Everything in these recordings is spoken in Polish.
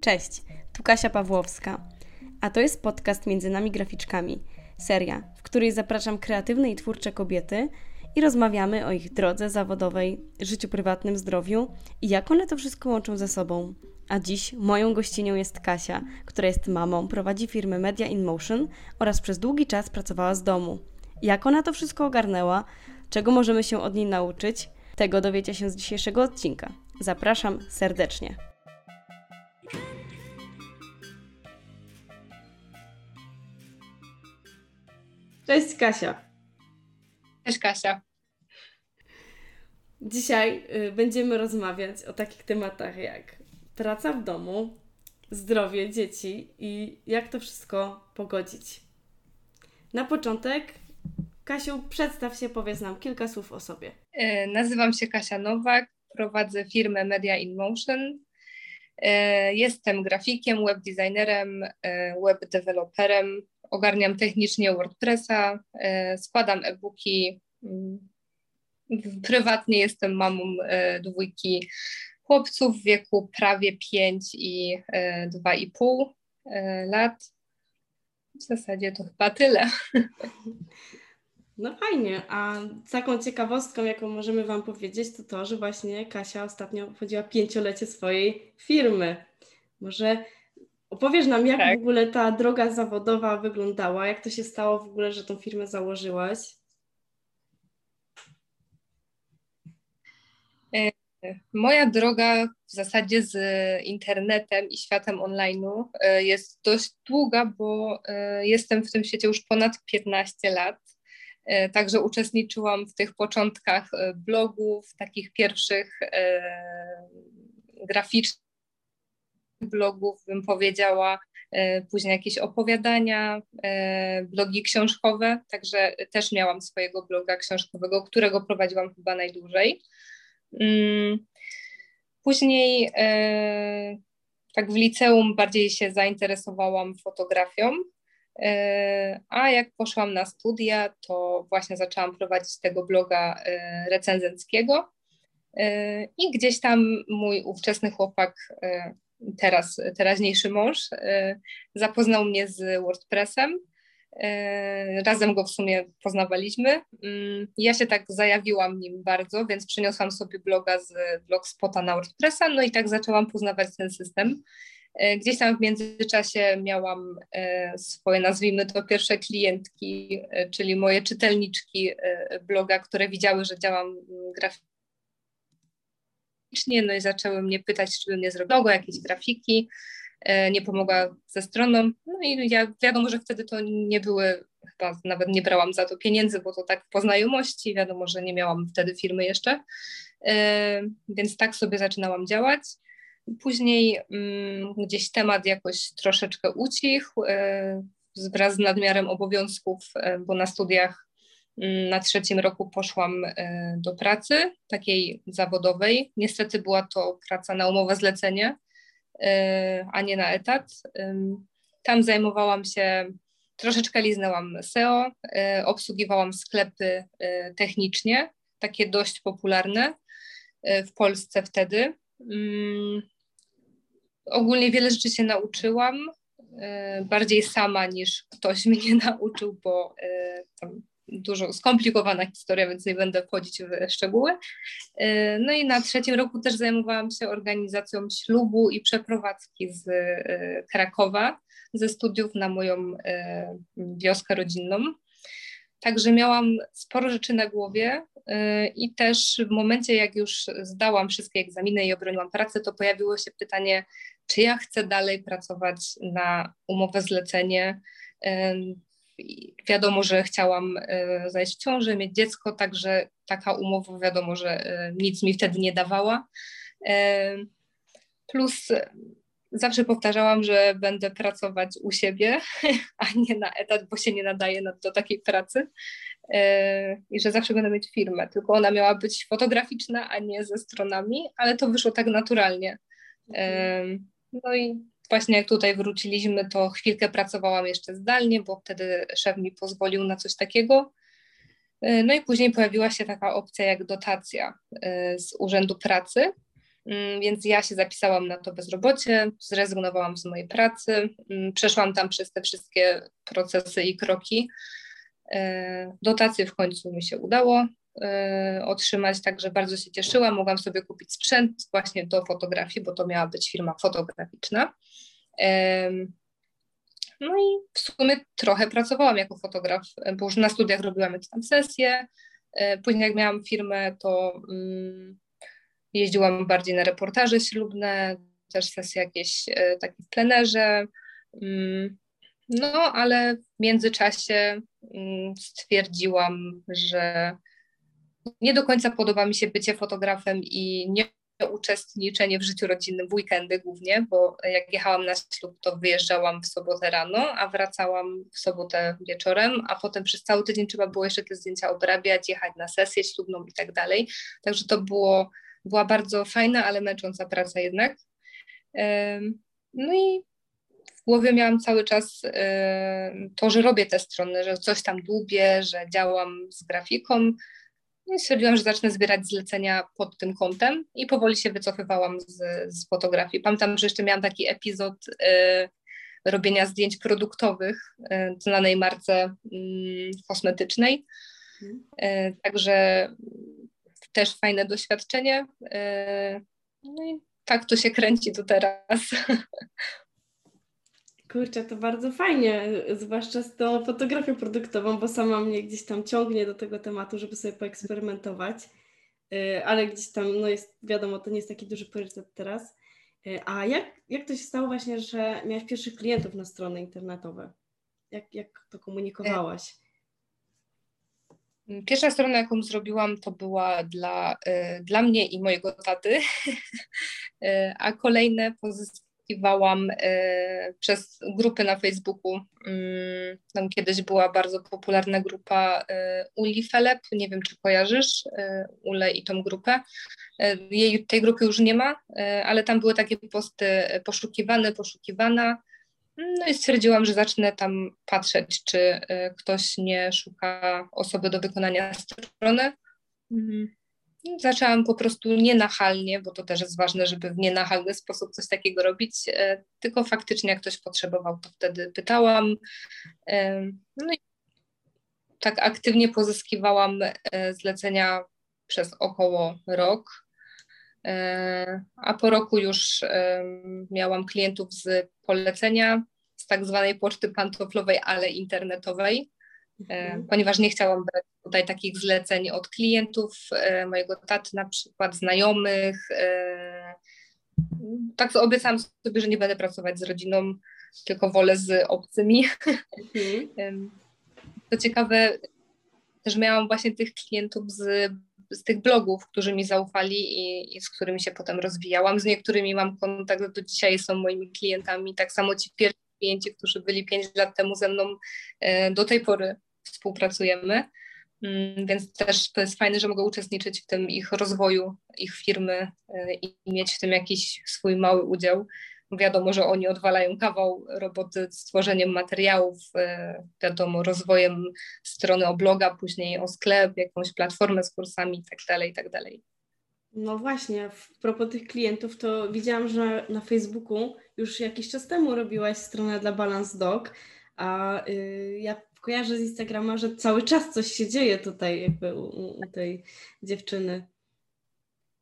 Cześć, tu Kasia Pawłowska, a to jest podcast Między nami graficzkami, seria, w której zapraszam kreatywne i twórcze kobiety i rozmawiamy o ich drodze zawodowej, życiu prywatnym, zdrowiu i jak one to wszystko łączą ze sobą. A dziś moją gościnią jest Kasia, która jest mamą, prowadzi firmę Media in Motion oraz przez długi czas pracowała z domu. Jak ona to wszystko ogarnęła, czego możemy się od niej nauczyć, tego dowiecie się z dzisiejszego odcinka. Zapraszam serdecznie. Cześć Kasia. Cześć Kasia. Dzisiaj y, będziemy rozmawiać o takich tematach jak praca w domu, zdrowie dzieci i jak to wszystko pogodzić. Na początek, Kasiu, przedstaw się, powiedz nam kilka słów o sobie. E, nazywam się Kasia Nowak, prowadzę firmę Media in Motion. E, jestem grafikiem, webdesignerem, webdeveloperem, ogarniam technicznie WordPressa, składam e-booki. Mm, prywatnie jestem mamą dwójki chłopców w wieku prawie 5 i 2,5 lat. W zasadzie to chyba tyle. No fajnie, a taką ciekawostką, jaką możemy Wam powiedzieć, to to, że właśnie Kasia ostatnio obchodziła pięciolecie swojej firmy. Może opowiesz nam, jak tak. w ogóle ta droga zawodowa wyglądała, jak to się stało w ogóle, że tą firmę założyłaś? E, moja droga w zasadzie z internetem i światem online'u e, jest dość długa, bo e, jestem w tym świecie już ponad 15 lat. E, także uczestniczyłam w tych początkach e, blogów, takich pierwszych e, graficznych blogów, bym powiedziała, później jakieś opowiadania, blogi książkowe, także też miałam swojego bloga książkowego, którego prowadziłam chyba najdłużej. Mm, później tak w liceum bardziej się zainteresowałam fotografią, E, a jak poszłam na studia, to właśnie zaczęłam prowadzić tego bloga e, recenzenckiego. E, I gdzieś tam mój ówczesny chłopak, teraz teraźniejszy mąż, zapoznał mnie z WordPressem. Razem go w sumie poznawaliśmy. Mm, ja się tak zajawiłam nim bardzo, więc przyniosłam sobie bloga z Blogspota na WordPressa, no i tak zaczęłam poznawać ten system. E, gdzieś tam w międzyczasie miałam e, swoje, nazwijmy to, pierwsze klientki, e, czyli moje czytelniczki bloga, które widziały, że działam graficznie, no i zaczęły mnie pytać, czy bym nie zrobiła jakieś grafiki, nie pomogła ze stroną. No i ja wiadomo, że wtedy to nie były, chyba nawet nie brałam za to pieniędzy, bo to tak po znajomości, wiadomo, że nie miałam wtedy firmy jeszcze, więc tak sobie zaczynałam działać. Później mm, gdzieś temat jakoś troszeczkę ucichł e, wraz z nadmiarem obowiązków, e, bo na studiach na trzecim roku poszłam e, do pracy takiej zawodowej. Niestety była to praca na umowę zlecenie, a nie na etat. Tam zajmowałam się, troszeczkę liznęłam SEO, obsługiwałam sklepy technicznie, takie dość popularne w Polsce wtedy. Mm, ogólnie wiele rzeczy się nauczyłam, e, bardziej sama niż ktoś mnie nauczył, bo e, tam dużo skomplikowana historia, więc nie będę wchodzić w szczegóły. E, no i na trzecim roku też zajmowałam się organizacją ślubu i przeprowadzki z Krakowa, ze studiów na moją wioskę rodzinną. Także miałam sporo rzeczy na głowie i też w momencie, jak już zdałam wszystkie egzaminy i obroniłam pracę, to pojawiło się pytanie, czy ja chcę dalej pracować na umowę zlecenie. Wiadomo, że chciałam e, zajść w ciąży, mieć dziecko, także taka umowa wiadomo, że e, nic mi wtedy nie dawała. Plus zawsze powtarzałam, że będę pracować u siebie, a nie na etat, bo się nie nadaje do takiej pracy e, i że zawsze będę mieć firmę, tylko ona miała być fotograficzna, a nie ze stronami, ale to wyszło tak naturalnie. No i właśnie jak tutaj wróciliśmy, to chwilkę pracowałam jeszcze zdalnie, bo wtedy szef mi pozwolił na coś takiego. E, no i później pojawiła się taka opcja jak dotacja e, z Urzędu Pracy. mm, więc ja się zapisałam na to bezrobocie, zrezygnowałam z mojej pracy, przeszłam tam przez te wszystkie procesy i kroki. Dotacje w końcu mi się udało otrzymać, także bardzo się cieszyłam. Mogłam sobie kupić sprzęt właśnie do fotografii, bo to miała być firma fotograficzna. No i w sumie trochę pracowałam jako fotograf, bo już na studiach robiłam jakieś tam sesje. E, później jak miałam firmę, to mm, jeździłam bardziej na reportaże ślubne, też sesje jakieś takie w plenerze. Mm, no, ale w międzyczasie mm, stwierdziłam, że nie do końca podoba mi się bycie fotografem i nie uczestniczenie w życiu rodzinnym w weekendy głównie, bo jak jechałam na ślub, to wyjeżdżałam w sobotę rano, a wracałam w sobotę wieczorem, a potem przez cały tydzień trzeba było jeszcze te zdjęcia obrabiać, jechać na sesję ślubną i tak dalej. Także to było, była bardzo fajna, ale męcząca praca jednak. No i w głowie miałam cały czas to, że robię te strony, że coś tam dłubię, że działam z grafiką, i stwierdziłam, że zacznę zbierać zlecenia pod tym kątem i powoli się wycofywałam z, z fotografii. Pamiętam, że jeszcze miałam taki epizod y, robienia zdjęć produktowych y, znanej marce y, kosmetycznej. Y, także też fajne doświadczenie. Y, no i tak to się kręci tu teraz. Kurczę, to bardzo fajnie, zwłaszcza z tą fotografią produktową, bo sama mnie gdzieś tam ciągnie do tego tematu, żeby sobie poeksperymentować, y, ale gdzieś tam, no jest, wiadomo, to nie jest taki duży priorytet teraz. Y, a jak, jak to się stało właśnie, że miałaś pierwszych klientów na strony internetowe? Jak, jak to komunikowałaś? Pierwsza strona, jaką zrobiłam, to była dla, y, dla mnie i mojego taty, a kolejne pozyskałam poszukiwałam e, przez grupy na Facebooku. Mm, tam kiedyś była bardzo popularna grupa e, Uli Felep, nie wiem czy kojarzysz e, Ule i tą grupę. Jej, tej grupy już nie ma, ale tam były takie posty poszukiwane, poszukiwana. No i stwierdziłam, że zacznę tam patrzeć, czy ktoś nie szuka osoby do wykonania strony. Zaczęłam po prostu nienachalnie, bo to też jest ważne, żeby w nienachalny sposób coś takiego robić, e, tylko faktycznie jak ktoś potrzebował, to wtedy pytałam. E, no i tak aktywnie pozyskiwałam e, zlecenia przez około rok. A po roku już miałam klientów z polecenia, z tak zwanej poczty pantoflowej, ale internetowej. Mhm. ponieważ nie chciałam brać tutaj takich zleceń od klientów, e, mojego taty na przykład, znajomych. Tak obiecałam sobie, że nie będę pracować z rodziną, tylko wolę z obcymi. Mhm. To ciekawe, też miałam właśnie tych klientów z, z tych blogów, którzy mi zaufali i, i, z którymi się potem rozwijałam. Z niektórymi mam kontakt do dzisiaj, są moimi klientami. Tak samo ci pierwsi klienci, którzy byli pięć lat temu ze mną, e, do tej pory współpracujemy. Mm, więc też to jest fajne, że mogę uczestniczyć w tym ich rozwoju, ich firmy e, i mieć w tym jakiś swój mały udział. Wiadomo, że oni odwalają kawał roboty z tworzeniem materiałów, e, wiadomo, rozwojem strony o bloga, później o sklep, jakąś platformę z kursami itd., tak itd. Tak no właśnie, w propos tych klientów, to widziałam, że na Facebooku już jakiś czas temu robiłaś stronę dla Balance Dog, a y, ja kojarzę z Instagrama, że cały czas coś się dzieje tutaj jakby u, u tej dziewczyny.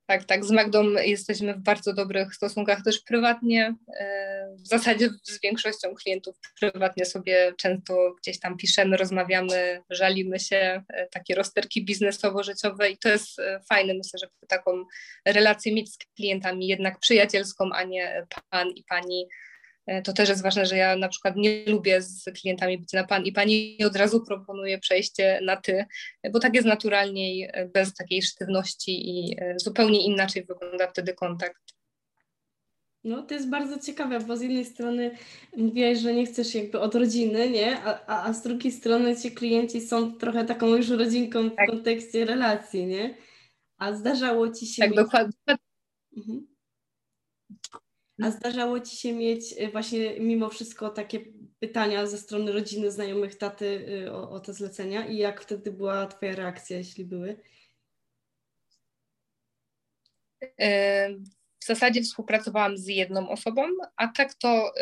Tak, tak. Z Magdą jesteśmy w bardzo dobrych stosunkach też prywatnie. E, w zasadzie z większością klientów prywatnie sobie często gdzieś tam piszemy, rozmawiamy, żalimy się, e, takie rozterki biznesowo-życiowe i to jest e, fajne. Myślę, że taką relację mieć z klientami jednak przyjacielską, a nie pan i pani to też jest ważne, że ja na przykład nie lubię z klientami być na pan i pani od razu proponuję przejście na ty, bo tak jest naturalniej, e, bez takiej sztywności i e, zupełnie inaczej wygląda wtedy kontakt. No, to jest bardzo ciekawe, bo z jednej strony mówiłaś, że nie chcesz jakby od rodziny, nie? A, a, a z drugiej strony ci klienci są trochę taką już rodzinką w tak. kontekście relacji, nie? A zdarzało ci się. Tak, mieć... dokładnie. Mhm. A zdarzało Ci się mieć y, właśnie mimo wszystko takie pytania ze strony rodziny, znajomych taty y, o, o te zlecenia i jak wtedy była Twoja reakcja, jeśli były? E, w zasadzie współpracowałam z jedną osobą, a tak to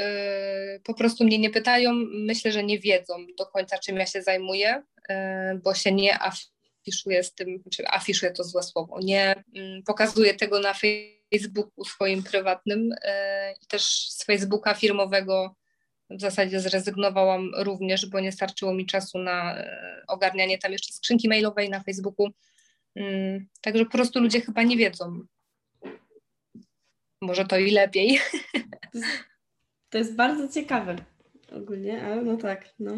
y, po prostu mnie nie pytają. Myślę, że nie wiedzą do końca, czym ja się zajmuję, y, bo się nie afiszuję z tym, czy afiszuję to złe słowo, nie y, pokazuję tego na Facebooku swoim prywatnym y, i też z Facebooka firmowego w zasadzie zrezygnowałam również, bo nie starczyło mi czasu na y, ogarnianie tam jeszcze skrzynki mailowej na Facebooku. Mm, także po prostu ludzie chyba nie wiedzą, może to i lepiej. To jest bardzo ciekawe ogólnie, ale no tak, no.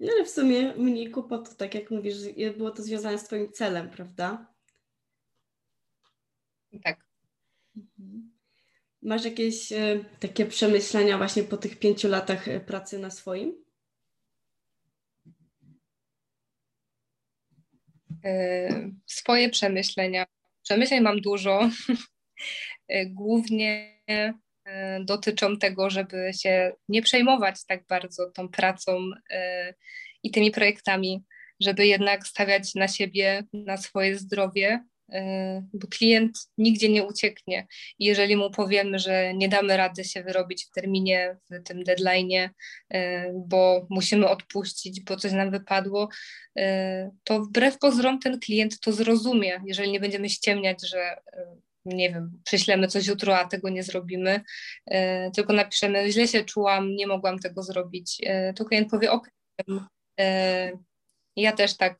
No ale w sumie mniej kłopotu, tak jak mówisz, było to związane z Twoim celem, prawda? Tak. Mhm. Masz jakieś e, takie przemyślenia właśnie po tych pięciu latach e, pracy na swoim? E, swoje przemyślenia. Przemyśleń mam dużo. Głównie dotyczą tego, żeby się nie przejmować tak bardzo tą pracą i tymi projektami, żeby jednak stawiać na siebie, na swoje zdrowie, bo klient nigdzie nie ucieknie. Jeżeli mu powiemy, że nie damy rady się wyrobić w terminie, w tym deadline, bo musimy odpuścić, bo coś nam wypadło, to wbrew pozorom ten klient to zrozumie, jeżeli nie będziemy ściemniać, że nie wiem, prześlemy coś jutro, a tego nie zrobimy, e, tylko napiszemy, źle się czułam, nie mogłam tego zrobić, e, to klient powie, ok, e, ja też tak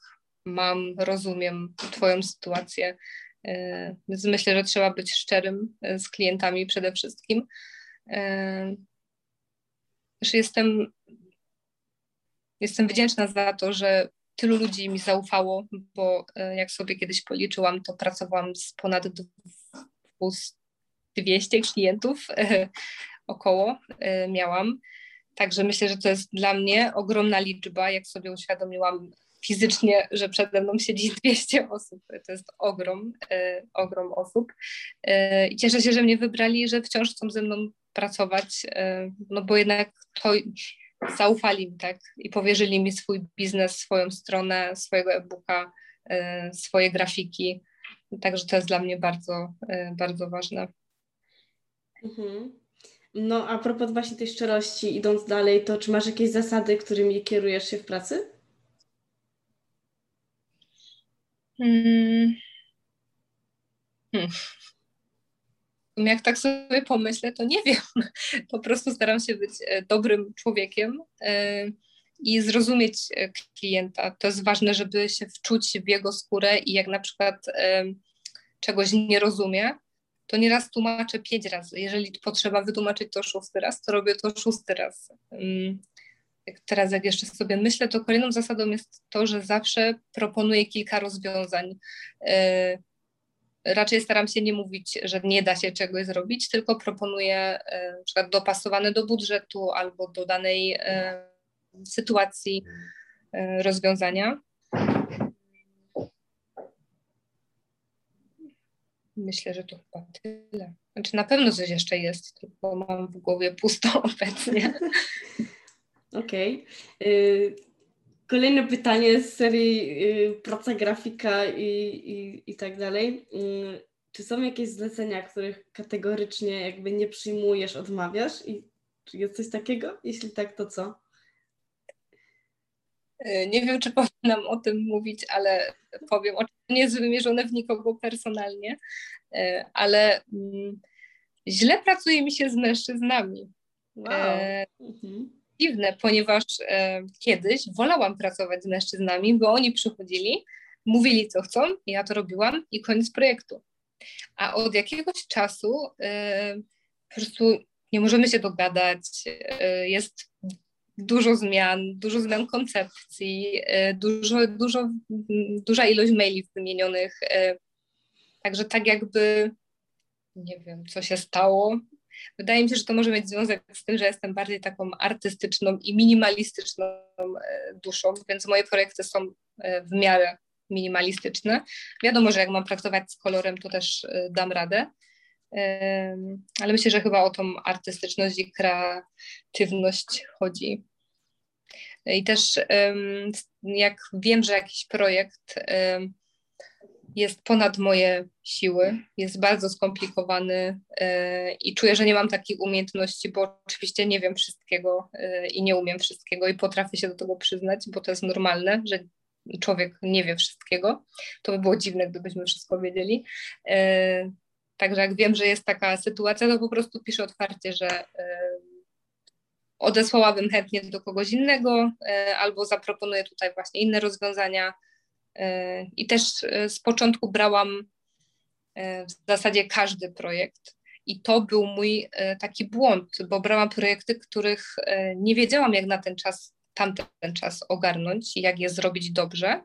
mam, rozumiem Twoją sytuację, więc myślę, że trzeba być szczerym z klientami przede wszystkim. Też jestem, jestem wdzięczna za to, że tylu ludzi mi zaufało, bo jak sobie kiedyś policzyłam, to pracowałam z ponad 200 klientów e, około e, miałam. Także myślę, że to jest dla mnie ogromna liczba, jak sobie uświadomiłam fizycznie, że przede mną siedzi 200 osób. To jest ogrom, e, ogrom osób. I cieszę się, że mnie wybrali, że wciąż chcą ze mną pracować, no bo jednak to zaufali mi, tak, i powierzyli mi swój biznes, swoją stronę, swojego e-booka, swoje grafiki. Także to jest dla mnie bardzo, e, bardzo ważne. Mhm. No a propos właśnie tej szczerości, idąc dalej, to czy masz jakieś zasady, którymi kierujesz się w pracy? Hmm. Hmm. Jak tak sobie pomyślę, to nie wiem. Po prostu staram się być e, dobrym człowiekiem e, i zrozumieć e, klienta. To jest ważne, żeby się wczuć w jego skórę i jak na przykład czegoś nie rozumie, to nieraz tłumaczę pięć razy. Jeżeli potrzeba wytłumaczyć to szósty raz, to robię to szósty raz. Teraz jak jeszcze sobie myślę, to kolejną zasadą jest to, że zawsze proponuję kilka rozwiązań. E, raczej staram się nie mówić, że nie da się czegoś zrobić, tylko proponuję e, na przykład dopasowane do budżetu albo do danej sytuacji e, rozwiązania. Myślę, że to chyba tyle. Znaczy na pewno coś jeszcze jest, tylko mam w głowie pusto obecnie. Okej. Okay. Kolejne pytanie z serii y, praca grafika i, i, i tak dalej. Y, czy są jakieś zlecenia, których kategorycznie jakby nie przyjmujesz, odmawiasz? I czy jest coś takiego? Jeśli tak, to co? E, nie wiem, czy powinnam o tym mówić, ale powiem. Oczywiście nie jest wymierzone w nikogo personalnie, ale mm, źle pracuje mi się z mężczyznami. Wow. E, mhm. Dziwne, ponieważ kiedyś wolałam pracować z mężczyznami, bo oni przychodzili, mówili co chcą, ja to robiłam i koniec projektu. A od jakiegoś czasu po prostu nie możemy się dogadać, jest dużo zmian, dużo zmian koncepcji, e, dużo, dużo, duża ilość maili wymienionych. E, także tak jakby nie wiem, co się stało. Wydaje mi się, że to może mieć związek z tym, że jestem bardziej taką artystyczną i minimalistyczną e, duszą, więc moje projekty są w miarę minimalistyczne. Wiadomo, że jak mam pracować z kolorem, to też dam radę, ale myślę, że chyba o tą artystyczność i kreatywność chodzi. I też jak wiem, że jakiś projekt jest ponad moje siły, jest bardzo skomplikowany yy, i czuję, że nie mam takich umiejętności, bo oczywiście nie wiem wszystkiego yy, i nie umiem wszystkiego i potrafię się do tego przyznać, bo to jest normalne, że człowiek nie wie wszystkiego. To by było dziwne, gdybyśmy wszystko wiedzieli. Yy, także jak wiem, że jest taka sytuacja, to po prostu piszę otwarcie, że odesłałabym chętnie do kogoś innego albo zaproponuję tutaj właśnie inne rozwiązania i też e, z początku brałam e, w zasadzie każdy projekt. I to był mój e, taki błąd, bo brałam projekty, których nie wiedziałam, jak na ten czas, tamten czas ogarnąć i jak je zrobić dobrze.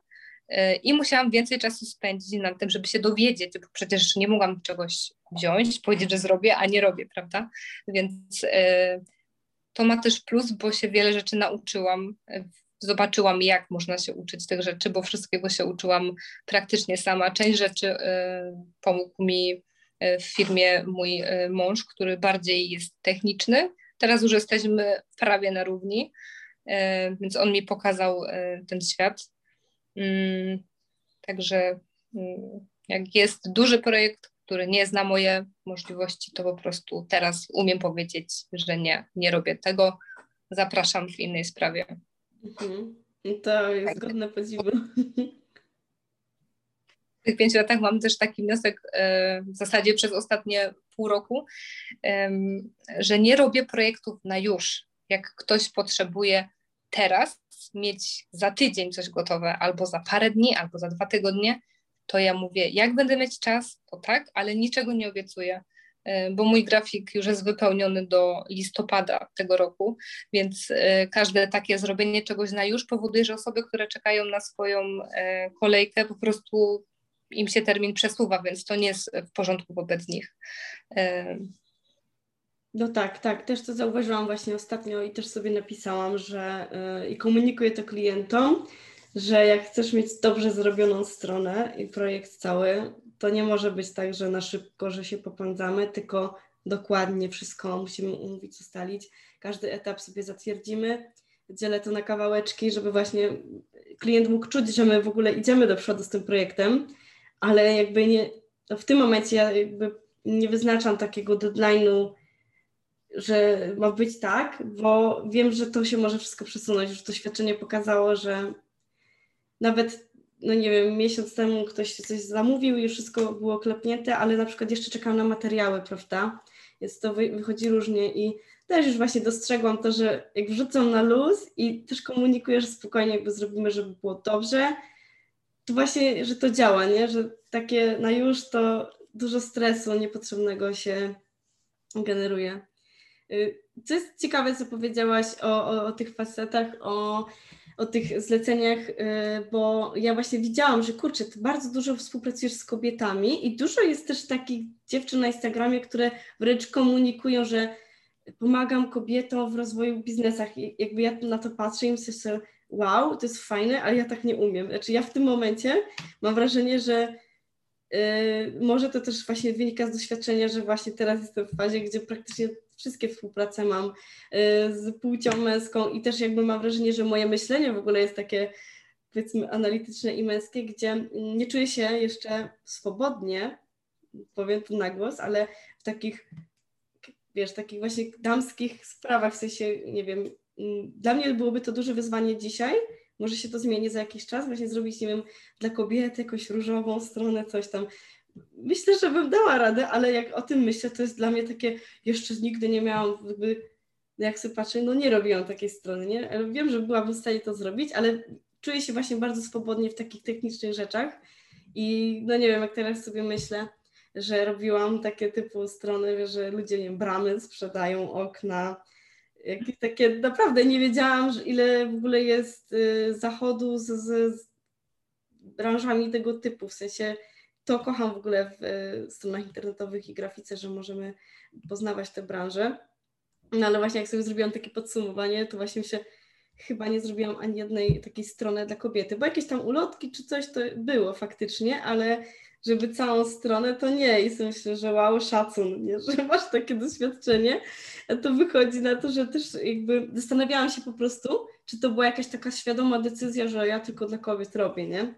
I musiałam więcej czasu spędzić na tym, żeby się dowiedzieć, bo przecież nie mogłam czegoś wziąć, powiedzieć, że zrobię, a nie robię, prawda? Więc to ma też plus, bo się wiele rzeczy nauczyłam zobaczyłam, jak można się uczyć tych rzeczy, bo wszystkiego się uczyłam praktycznie sama. Część rzeczy y, pomógł mi y, w firmie mój y, mąż, który bardziej jest techniczny. Teraz już jesteśmy prawie na równi, więc on mi pokazał ten świat. Mm, także mm, jak jest duży projekt, który nie zna moje możliwości, to po prostu teraz umiem powiedzieć, że nie, nie robię tego. Zapraszam w innej sprawie. Mhm. To jest tak. godne podziwu. W tych pięciu latach mam też taki wniosek e, w zasadzie przez ostatnie pół roku, że nie robię projektów na już. Jak ktoś potrzebuje teraz mieć za tydzień coś gotowe, albo za parę dni, albo za dwa tygodnie, to ja mówię, jak będę mieć czas, to tak, ale niczego nie obiecuję. E, bo mój grafik już jest wypełniony do listopada tego roku, więc e, każde takie zrobienie czegoś na już powoduje, że osoby, które czekają na swoją e, kolejkę, po prostu im się termin przesuwa, więc to nie jest w porządku wobec nich. No tak, tak. Też to zauważyłam właśnie ostatnio i też sobie napisałam, że i komunikuję to klientom, że jak chcesz mieć dobrze zrobioną stronę i projekt cały, to nie może być tak, że na szybko, że się popędzamy, tylko dokładnie wszystko musimy umówić, ustalić. Każdy etap sobie zatwierdzimy, dzielę to na kawałeczki, żeby właśnie klient mógł czuć, że my w ogóle idziemy do przodu z tym projektem, ale jakby nie, w tym momencie ja jakby nie wyznaczam takiego deadline'u, że ma być tak, bo wiem, że to się może wszystko przesunąć. Już doświadczenie pokazało, że nawet no nie wiem, miesiąc temu ktoś coś zamówił i wszystko było klepnięte, ale na przykład jeszcze czekam na materiały, prawda? Więc to wychodzi różnie i też już właśnie dostrzegłam to, że jak wrzucam na luz i też komunikuję, że spokojnie jakby zrobimy, żeby było dobrze, to właśnie, że to działa, nie? Że takie na już to dużo stresu niepotrzebnego się generuje. Y, co jest ciekawe, co powiedziałaś o, o, o tych facetach, o o tych zleceniach, y, bo ja właśnie widziałam, że kurczę, ty bardzo dużo współpracujesz z kobietami i dużo jest też takich dziewczyn na Instagramie, które wręcz komunikują, że pomagam kobietom w rozwoju biznesach i jakby ja na to patrzę i myślę sobie, wow, to jest fajne, ale ja tak nie umiem. Znaczy ja w tym momencie mam wrażenie, że yy, może to też właśnie wynika z doświadczenia, że właśnie teraz jestem w fazie, gdzie praktycznie wszystkie współprace mam y, z płcią męską i też jakby mam wrażenie, że moje myślenie w ogóle jest takie powiedzmy analityczne i męskie, gdzie nie czuję się jeszcze swobodnie, powiem to na głos, ale w takich, wiesz, takich właśnie damskich sprawach, w sensie, nie wiem, dla mnie byłoby to duże wyzwanie dzisiaj, może się to zmieni za jakiś czas, właśnie zrobić, nie wiem, dla kobiety jakąś różową stronę, coś tam myślę, że bym dała radę, ale jak o tym myślę, to jest dla mnie takie, jeszcze nigdy nie miałam, jakby, jak sobie patrzę, no nie robiłam takiej strony, nie? Wiem, że byłabym w stanie to zrobić, ale czuję się właśnie bardzo swobodnie w takich technicznych rzeczach i no nie wiem, jak teraz sobie myślę, że robiłam takie typu strony, że ludzie, nie wiem, bramy sprzedają, okna, jakieś takie, naprawdę nie wiedziałam, ile w ogóle jest y, zachodu z, z branżami tego typu, w sensie to kocham w ogóle w e, stronach internetowych i grafice, że możemy poznawać te branże. No ale właśnie jak sobie zrobiłam takie podsumowanie, to właśnie się chyba nie zrobiłam ani jednej takiej strony dla kobiety, bo jakieś tam ulotki czy coś to było faktycznie, ale żeby całą stronę to nie i myślę, że wow, szacun, nie? że masz takie doświadczenie, to wychodzi na to, że też jakby zastanawiałam się po prostu, czy to była jakaś taka świadoma decyzja, że ja tylko dla kobiet robię, nie?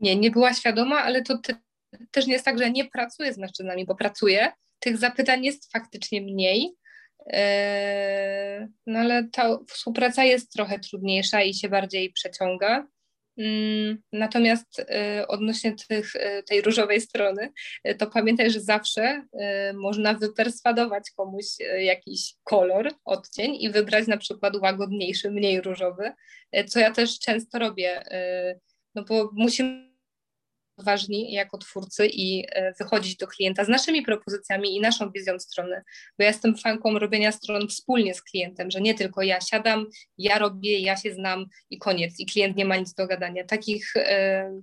Nie, nie była świadoma, ale to te, też nie jest tak, że nie pracuję z mężczyznami, bo pracuję. Tych zapytań jest faktycznie mniej, e, no ale ta współpraca jest trochę trudniejsza i się bardziej przeciąga. Mm, natomiast y, odnośnie tych, y, tej różowej strony, y, to pamiętaj, że zawsze można wyperswadować komuś jakiś kolor, odcień i wybrać na przykład łagodniejszy, mniej różowy, co ja też często robię, no bo musimy ważni jako twórcy i e, wychodzić do klienta z naszymi propozycjami i naszą wizją strony, bo ja jestem fanką robienia stron wspólnie z klientem, że nie tylko ja siadam, ja robię, ja się znam i koniec, i klient nie ma nic do gadania. Takich, e,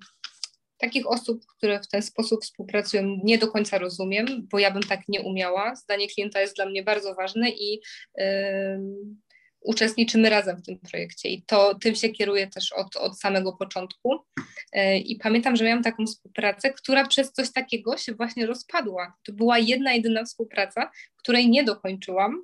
takich osób, które w ten sposób współpracują, nie do końca rozumiem, bo ja bym tak nie umiała. Zdanie klienta jest dla mnie bardzo ważne i e, uczestniczymy razem w tym projekcie i to tym się kieruję też od, od samego początku. E, I pamiętam, że miałam taką współpracę, która przez coś takiego się właśnie rozpadła. To była jedna, jedyna współpraca, której nie dokończyłam,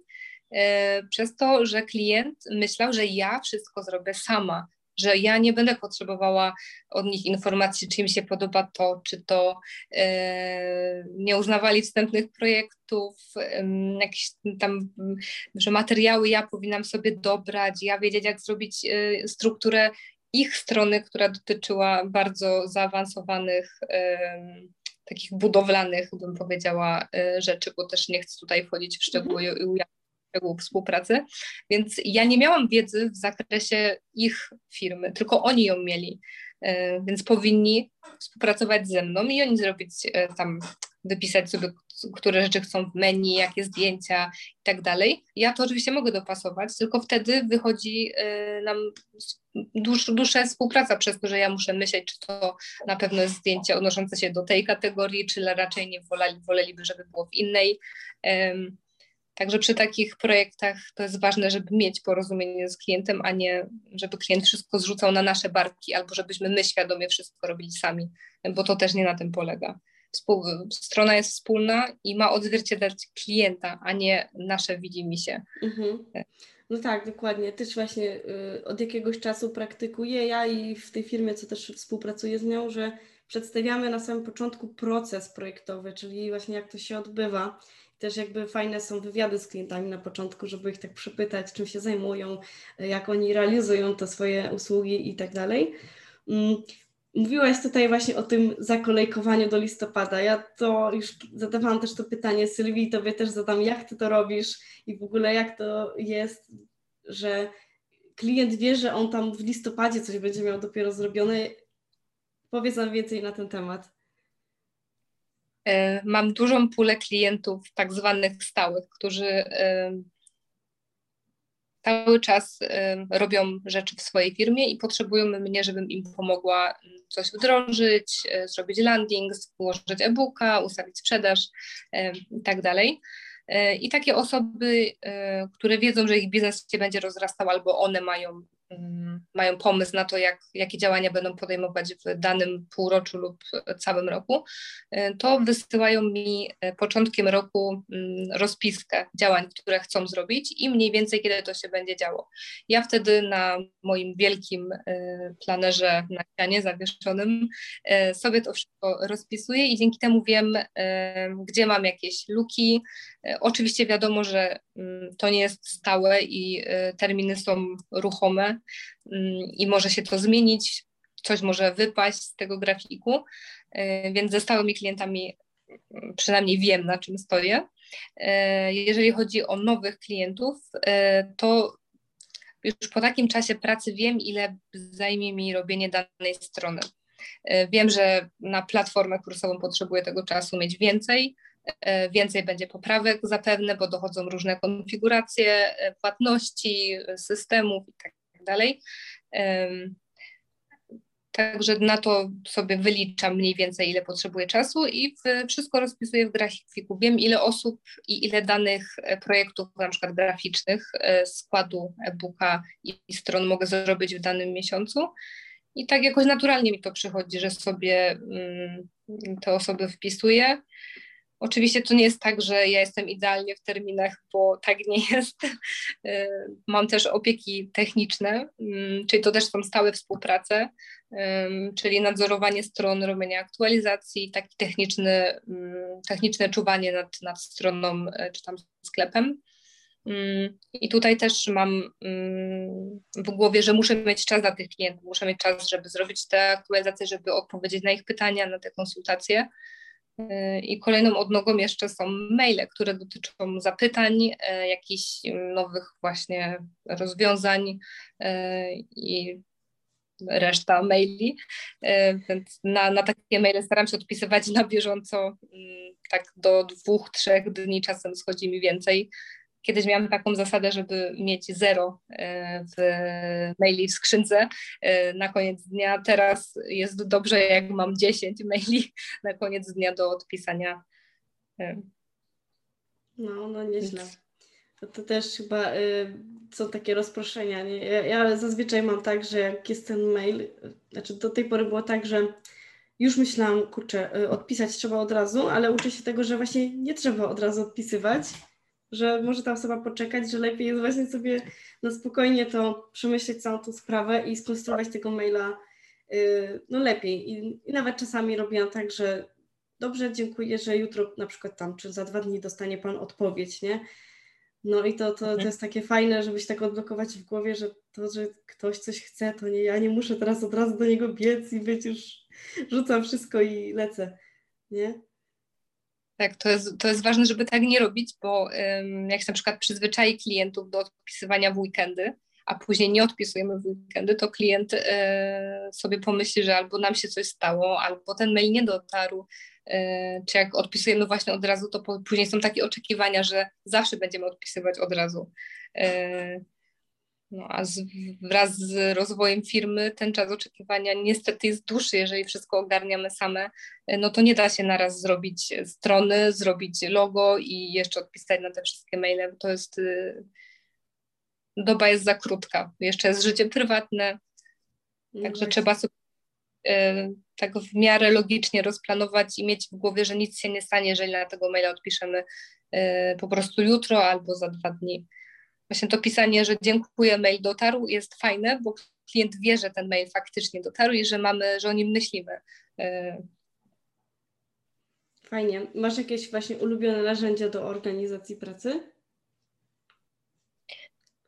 e, przez to, że klient myślał, że ja wszystko zrobię sama, że ja nie będę potrzebowała od nich informacji, czy im się podoba to, czy to e, nie uznawali wstępnych projektów, e, jakieś tam, że materiały ja powinnam sobie dobrać, ja wiedzieć, jak zrobić e, strukturę ich strony, która dotyczyła bardzo zaawansowanych takich budowlanych, bym powiedziała, e, rzeczy, bo też nie chcę tutaj wchodzić w szczegóły i ujawnić szczegółów współpracy, więc ja nie miałam wiedzy w zakresie ich firmy, tylko oni ją mieli, e, więc powinni współpracować ze mną i oni zrobić e, tam, wypisać sobie, które rzeczy chcą w menu, jakie zdjęcia i tak dalej. Ja to oczywiście mogę dopasować, tylko wtedy wychodzi e, nam dłuż, dłuższa współpraca przez to, że ja muszę myśleć, czy to na pewno jest zdjęcie odnoszące się do tej kategorii, czy raczej nie woleli, woleliby, żeby było w innej. Także przy takich projektach to jest ważne, żeby mieć porozumienie z klientem, a nie żeby klient wszystko zrzucał na nasze barki, albo żebyśmy my świadomie wszystko robili sami, bo to też nie na tym polega. Współ, strona jest wspólna i ma odzwierciedlać klienta, a nie nasze widzimisię. Mhm. No tak, dokładnie. Też właśnie y, od jakiegoś czasu praktykuję ja i w tej firmie, co też współpracuję z nią, że przedstawiamy na samym początku proces projektowy, czyli właśnie jak to się odbywa też jakby fajne są wywiady z klientami na początku, żeby ich tak przepytać, czym się zajmują, jak oni realizują te swoje usługi i tak dalej. Mm, mówiłaś tutaj właśnie o tym zakolejkowaniu do listopada. Ja to już zadawałam też to pytanie Sylwii, tobie też zadam, jak ty to robisz i w ogóle jak to jest, że klient wie, że on tam w listopadzie coś będzie miał dopiero zrobione. Powiedz nam więcej na ten temat. E, mam dużą pulę klientów, tak zwanych stałych, którzy e, cały czas e, robią rzeczy w swojej firmie i potrzebują mnie, żebym im pomogła coś wdrożyć, zrobić landing, złożyć e-booka, ustawić sprzedaż i tak. I takie osoby, które wiedzą, że ich biznes się będzie rozrastał albo one mają Mm, mają pomysł na to, jak, jakie działania będą podejmować w danym półroczu lub całym roku, y, to wysyłają mi y, początkiem roku mm, rozpiskę działań, które chcą zrobić i mniej więcej kiedy to się będzie działo. Ja wtedy na moim wielkim y, planerze na ścianie zawieszonym sobie to wszystko rozpisuję i dzięki temu wiem, gdzie mam jakieś luki. Oczywiście wiadomo, że mm, to nie jest stałe i terminy są ruchome, i może się to zmienić, coś może wypaść z tego grafiku, e, więc ze stałymi klientami mm, przynajmniej wiem, na czym stoję. E, jeżeli chodzi o nowych klientów, e, to już po takim czasie pracy wiem, ile zajmie mi robienie danej strony. Wiem, że na platformę kursową potrzebuję tego czasu mieć więcej, więcej będzie poprawek zapewne, bo dochodzą różne konfiguracje płatności, systemów i tak dalej. Także na to sobie wyliczam mniej więcej, ile potrzebuję czasu i wszystko rozpisuję w grafiku. Wiem, ile osób i ile danych e, projektów, na przykład graficznych, e, składu e-booka i stron mogę zrobić w danym miesiącu. I tak jakoś naturalnie mi to przychodzi, że sobie mm, te osoby wpisuję. Oczywiście to nie jest tak, że ja jestem idealnie w terminach, bo tak nie jest. E, mam też opieki techniczne, mm, czyli to też są stałe współprace, czyli nadzorowanie stron, robienie aktualizacji, taki techniczny, mm, techniczne czuwanie nad, nad stroną e, czy tam sklepem. Mm, I tutaj też mam w głowie, że muszę mieć czas dla tych klientów, muszę mieć czas, żeby zrobić te aktualizacje, żeby odpowiedzieć na ich pytania, na te konsultacje. I kolejną odnogą jeszcze są maile, które dotyczą zapytań, e, jakichś nowych właśnie rozwiązań e, i reszta maili. Więc na, na takie maile staram się odpisywać na bieżąco, mm, tak do dwóch, trzech dni, czasem schodzi mi więcej. Kiedyś miałam taką zasadę, żeby mieć zero e, w maili w skrzynce e, na koniec dnia. Teraz jest dobrze, jak mam 10 maili na koniec dnia do odpisania. E. No, no nieźle. To, to też chyba y, są takie rozproszenia. Nie? Ja, ja zazwyczaj mam tak, że jak jest ten mail, znaczy do tej pory było tak, że już myślałam, kurczę, odpisać trzeba od razu, ale uczę się tego, że właśnie nie trzeba od razu odpisywać że może ta osoba poczekać, że lepiej jest właśnie sobie na spokojnie to przemyśleć całą tą sprawę i skonstruować tego maila yy, no lepiej. I, I, nawet czasami robiłam tak, że dobrze, dziękuję, że jutro na przykład tam, czy za dwa dni dostanie Pan odpowiedź, nie? No i to, to, to mhm. jest takie fajne, żeby się tak odblokować w głowie, że to, że ktoś coś chce, to nie ja nie muszę teraz od razu do niego biec i być już rzucam wszystko i lecę, nie? Tak, to jest, to jest ważne, żeby tak nie robić, bo um, jak się na przykład przyzwyczai klientów do odpisywania w weekendy, a później nie odpisujemy w weekendy, to klient e, sobie pomyśli, że albo nam się coś stało, albo ten mail nie dotarł, e, czy jak odpisujemy właśnie od razu, to po, później są takie oczekiwania, że zawsze będziemy odpisywać od razu. E, no, a z, wraz z rozwojem firmy ten czas oczekiwania niestety jest dłuższy, jeżeli wszystko ogarniamy same, no to nie da się naraz zrobić strony, zrobić logo i jeszcze odpisać na te wszystkie maile. To jest, y, doba jest za krótka. Jeszcze jest życie prywatne, no także trzeba sobie y, tak w miarę logicznie rozplanować i mieć w głowie, że nic się nie stanie, jeżeli na tego maila odpiszemy y, po prostu jutro albo za dwa dni właśnie to pisanie, że dziękuję, mail dotarł jest fajne, bo klient wie, że ten mail faktycznie dotarł i że mamy, że o nim myślimy. E, Fajnie. Masz jakieś właśnie ulubione narzędzia do organizacji pracy?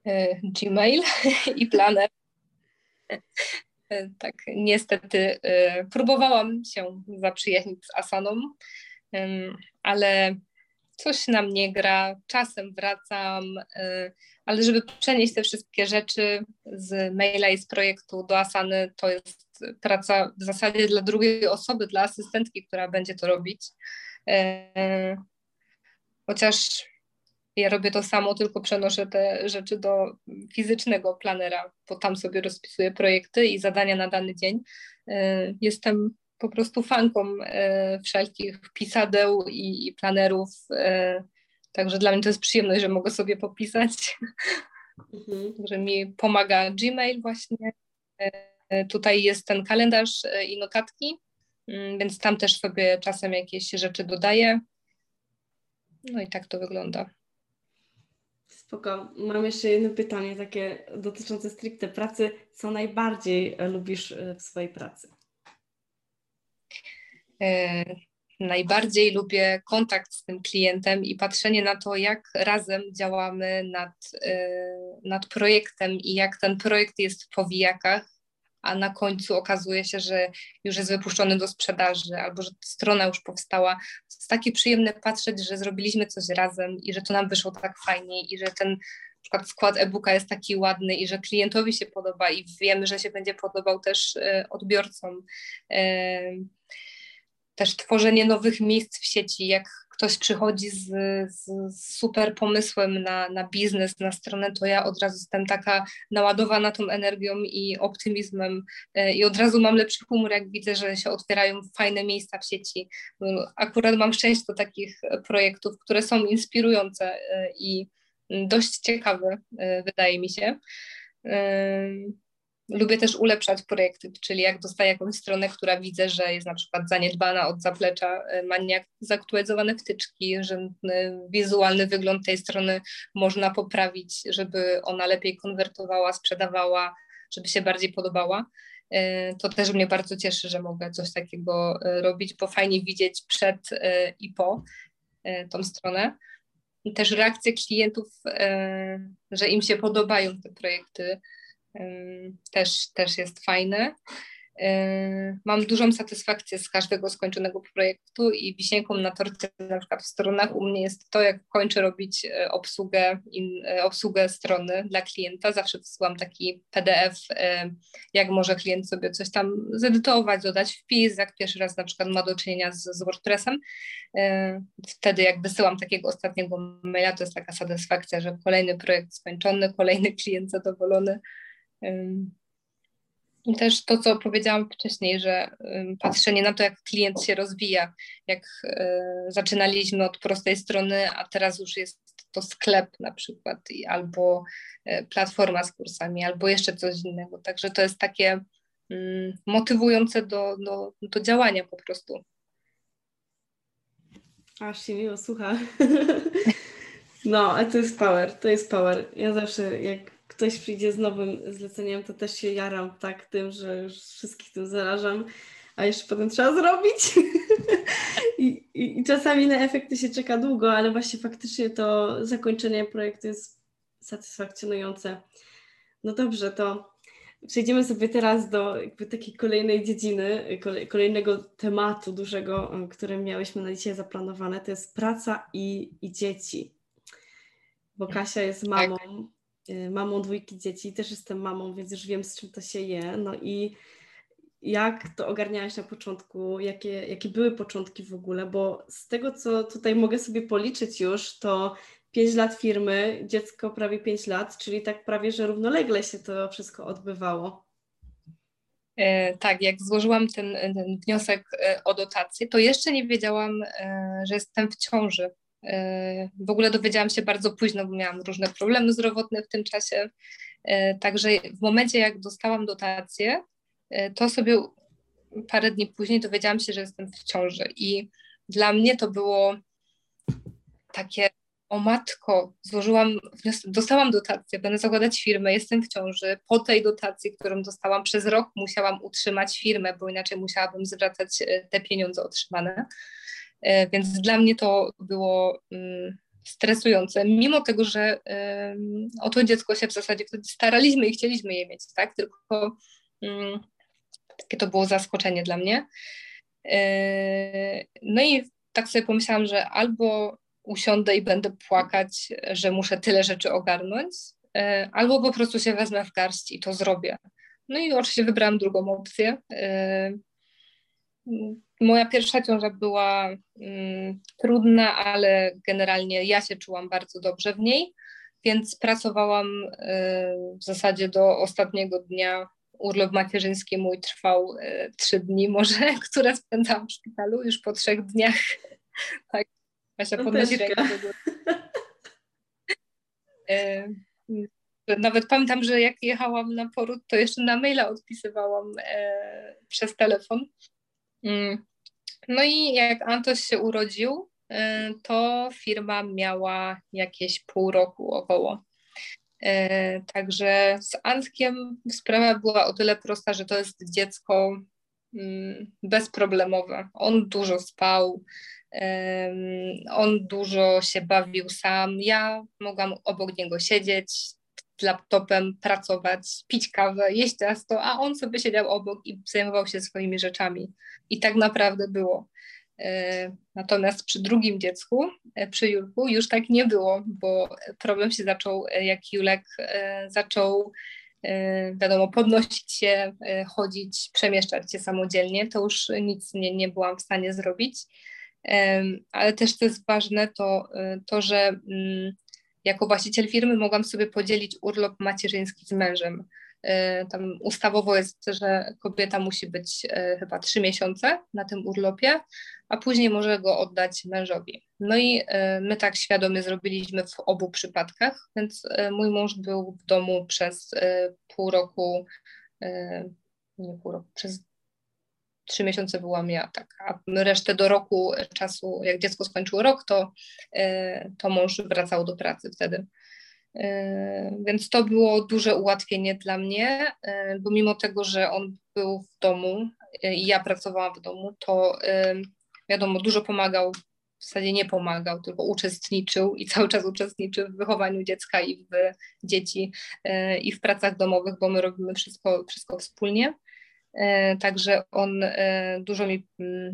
E, Gmail i Planner. E, tak, niestety próbowałam się zaprzyjaźnić z Asaną, ale coś nam nie gra, czasem wracam, y, ale żeby przenieść te wszystkie rzeczy z maila i z projektu do Asany, to jest praca w zasadzie dla drugiej osoby, dla asystentki, która będzie to robić. Y, chociaż ja robię to samo, tylko przenoszę te rzeczy do fizycznego planera, bo tam sobie rozpisuję projekty i zadania na dany dzień. Y, jestem po prostu fanką e, wszelkich pisadeł i, i planerów. E, także dla mnie to jest przyjemność, że mogę sobie popisać. Mhm. że mi pomaga Gmail właśnie. E, tutaj jest ten kalendarz i notatki, mm, więc tam też sobie czasem jakieś rzeczy dodaję. No i tak to wygląda. Spoko. Mam jeszcze jedno pytanie takie dotyczące stricte pracy. Co najbardziej lubisz w swojej pracy? E, najbardziej lubię kontakt z tym klientem i patrzenie na to, jak razem działamy nad, e, nad projektem i jak ten projekt jest w powijakach, a na końcu okazuje się, że już jest wypuszczony do sprzedaży albo że strona już powstała. To jest takie przyjemne patrzeć, że zrobiliśmy coś razem i że to nam wyszło tak fajnie i że ten na przykład skład e-booka jest taki ładny i że klientowi się podoba i wiemy, że się będzie podobał też e, odbiorcom też tworzenie nowych miejsc w sieci, jak ktoś przychodzi z, z, super pomysłem na, na biznes, na stronę, to ja od razu jestem taka naładowana tą energią i optymizmem e, i od razu mam lepszy humor, jak widzę, że się otwierają fajne miejsca w sieci. No, akurat mam szczęście do takich projektów, które są inspirujące e, i dość ciekawe, e, wydaje mi się. Lubię też ulepszać projekty, czyli jak dostaję jakąś stronę, która widzę, że jest na przykład zaniedbana od zaplecza, e, ma zaktualizowane wtyczki, że wizualny wygląd tej strony można poprawić, żeby ona lepiej konwertowała, sprzedawała, żeby się bardziej podobała. E, to też mnie bardzo cieszy, że mogę coś takiego e, robić, bo fajnie widzieć przed i po tą stronę. Też reakcje klientów, że im się podobają te projekty, też, też jest fajne. Mam dużą satysfakcję z każdego skończonego projektu i wisienką na torcie na przykład w stronach u mnie jest to, jak kończę robić e, obsługę, e, obsługę strony dla klienta. Zawsze wysyłam taki PDF, e, jak może klient sobie coś tam zedytować, dodać wpis, jak pierwszy raz na przykład ma do czynienia z, z WordPressem. Wtedy jak wysyłam takiego ostatniego maila, to jest taka satysfakcja, że kolejny projekt skończony, kolejny klient zadowolony. Też to, co powiedziałam wcześniej, że patrzenie na to, jak klient się rozwija, jak e, zaczynaliśmy od prostej strony, a teraz już jest to sklep na przykład, albo e, platforma z kursami, albo jeszcze coś innego. Także to jest takie motywujące do, do, do działania po prostu. Aż się miło słucha. No, a to jest power, to jest power. Ja zawsze jak ktoś przyjdzie z nowym zleceniem, to też się jaram tak tym, że już wszystkich tym zarażam, a jeszcze potem trzeba zrobić. I, i, I, czasami na efekty się czeka długo, ale właśnie faktycznie to zakończenie projektu jest satysfakcjonujące. No dobrze, to przejdziemy sobie teraz do jakby takiej kolejnej dziedziny, kolejnego tematu dużego, który miałyśmy na dzisiaj zaplanowane, to jest praca i, i dzieci. Bo Kasia jest tak. mamą, tak mamą dwójki dzieci, też jestem mamą, więc już wiem, z czym to się je. No i jak to ogarniałaś na początku, jakie, jakie były początki w ogóle, bo z tego, co tutaj mogę sobie policzyć już, to 5 lat firmy, dziecko prawie 5 lat, czyli tak prawie, że równolegle się to wszystko odbywało. E, tak, jak złożyłam ten, ten, wniosek e, o dotację, to jeszcze nie wiedziałam, e, że jestem w ciąży. W ogóle dowiedziałam się bardzo późno, bo miałam różne problemy zdrowotne w tym czasie. Także w momencie, jak dostałam dotację, to sobie parę dni później dowiedziałam się, że jestem w ciąży. I dla mnie to było takie, o matko, złożyłam, dostałam dotację, będę zakładać firmę, jestem w ciąży. Po tej dotacji, którą dostałam przez rok, musiałam utrzymać firmę, bo inaczej musiałabym zwracać e, te pieniądze otrzymane. E, więc dla mnie to było mm, stresujące, mimo tego, że o to dziecko się w zasadzie wtedy staraliśmy i chcieliśmy je mieć, tak? Tylko mm, takie to było zaskoczenie dla mnie. E, no i tak sobie pomyślałam, że albo usiądę i będę płakać, że muszę tyle rzeczy ogarnąć, e, albo po prostu się wezmę w garść i to zrobię. No i oczywiście wybrałam drugą opcję. Moja pierwsza ciąża była mm, trudna, ale generalnie ja się czułam bardzo dobrze w niej, więc pracowałam y, w zasadzie do ostatniego dnia. Urlop macierzyński mój trwał y, trzy dni może, które spędzałam w szpitalu już po trzech dniach. tak, Kasia podnosi rękę do góry. Y, nawet pamiętam, że jak jechałam na poród, to jeszcze na maila odpisywałam przez telefon. Mm. No i jak Antoś się urodził, y, to firma miała jakieś pół roku około. Y, także z Antkiem sprawa była o tyle prosta, że to jest dziecko mm, bezproblemowe. On dużo spał, on dużo się bawił sam. Ja mogłam obok niego siedzieć, laptopem, pracować, pić kawę, jeść ciasto, a on sobie siedział obok i zajmował się swoimi rzeczami. I tak naprawdę było. E, natomiast przy drugim dziecku, e, przy Julku, już tak nie było, bo problem się zaczął, e, jak Julek zaczął, wiadomo, podnosić się, chodzić, przemieszczać się samodzielnie, to już nic nie, nie byłam w stanie zrobić. Ale też co jest ważne, to to, że mm, jako właściciel firmy mogłam sobie podzielić urlop macierzyński z mężem. E, tam ustawowo jest, że kobieta musi być e, chyba trzy miesiące na tym urlopie, a później może go oddać mężowi. No i e, my tak świadomie zrobiliśmy w obu przypadkach, więc mój mąż był w domu przez pół roku nie pół roku, przez trzy miesiące byłam ja, tak, a resztę do roku czasu, jak dziecko skończyło rok, to, to mąż wracał do pracy wtedy. Więc to było duże ułatwienie dla mnie, bo mimo tego, że on był w domu i ja pracowałam w domu, to wiadomo, dużo pomagał, w zasadzie nie pomagał, tylko uczestniczył i cały czas uczestniczy w wychowaniu dziecka i w dzieci i w pracach domowych, bo my robimy wszystko, wszystko wspólnie. Także on dużo mi,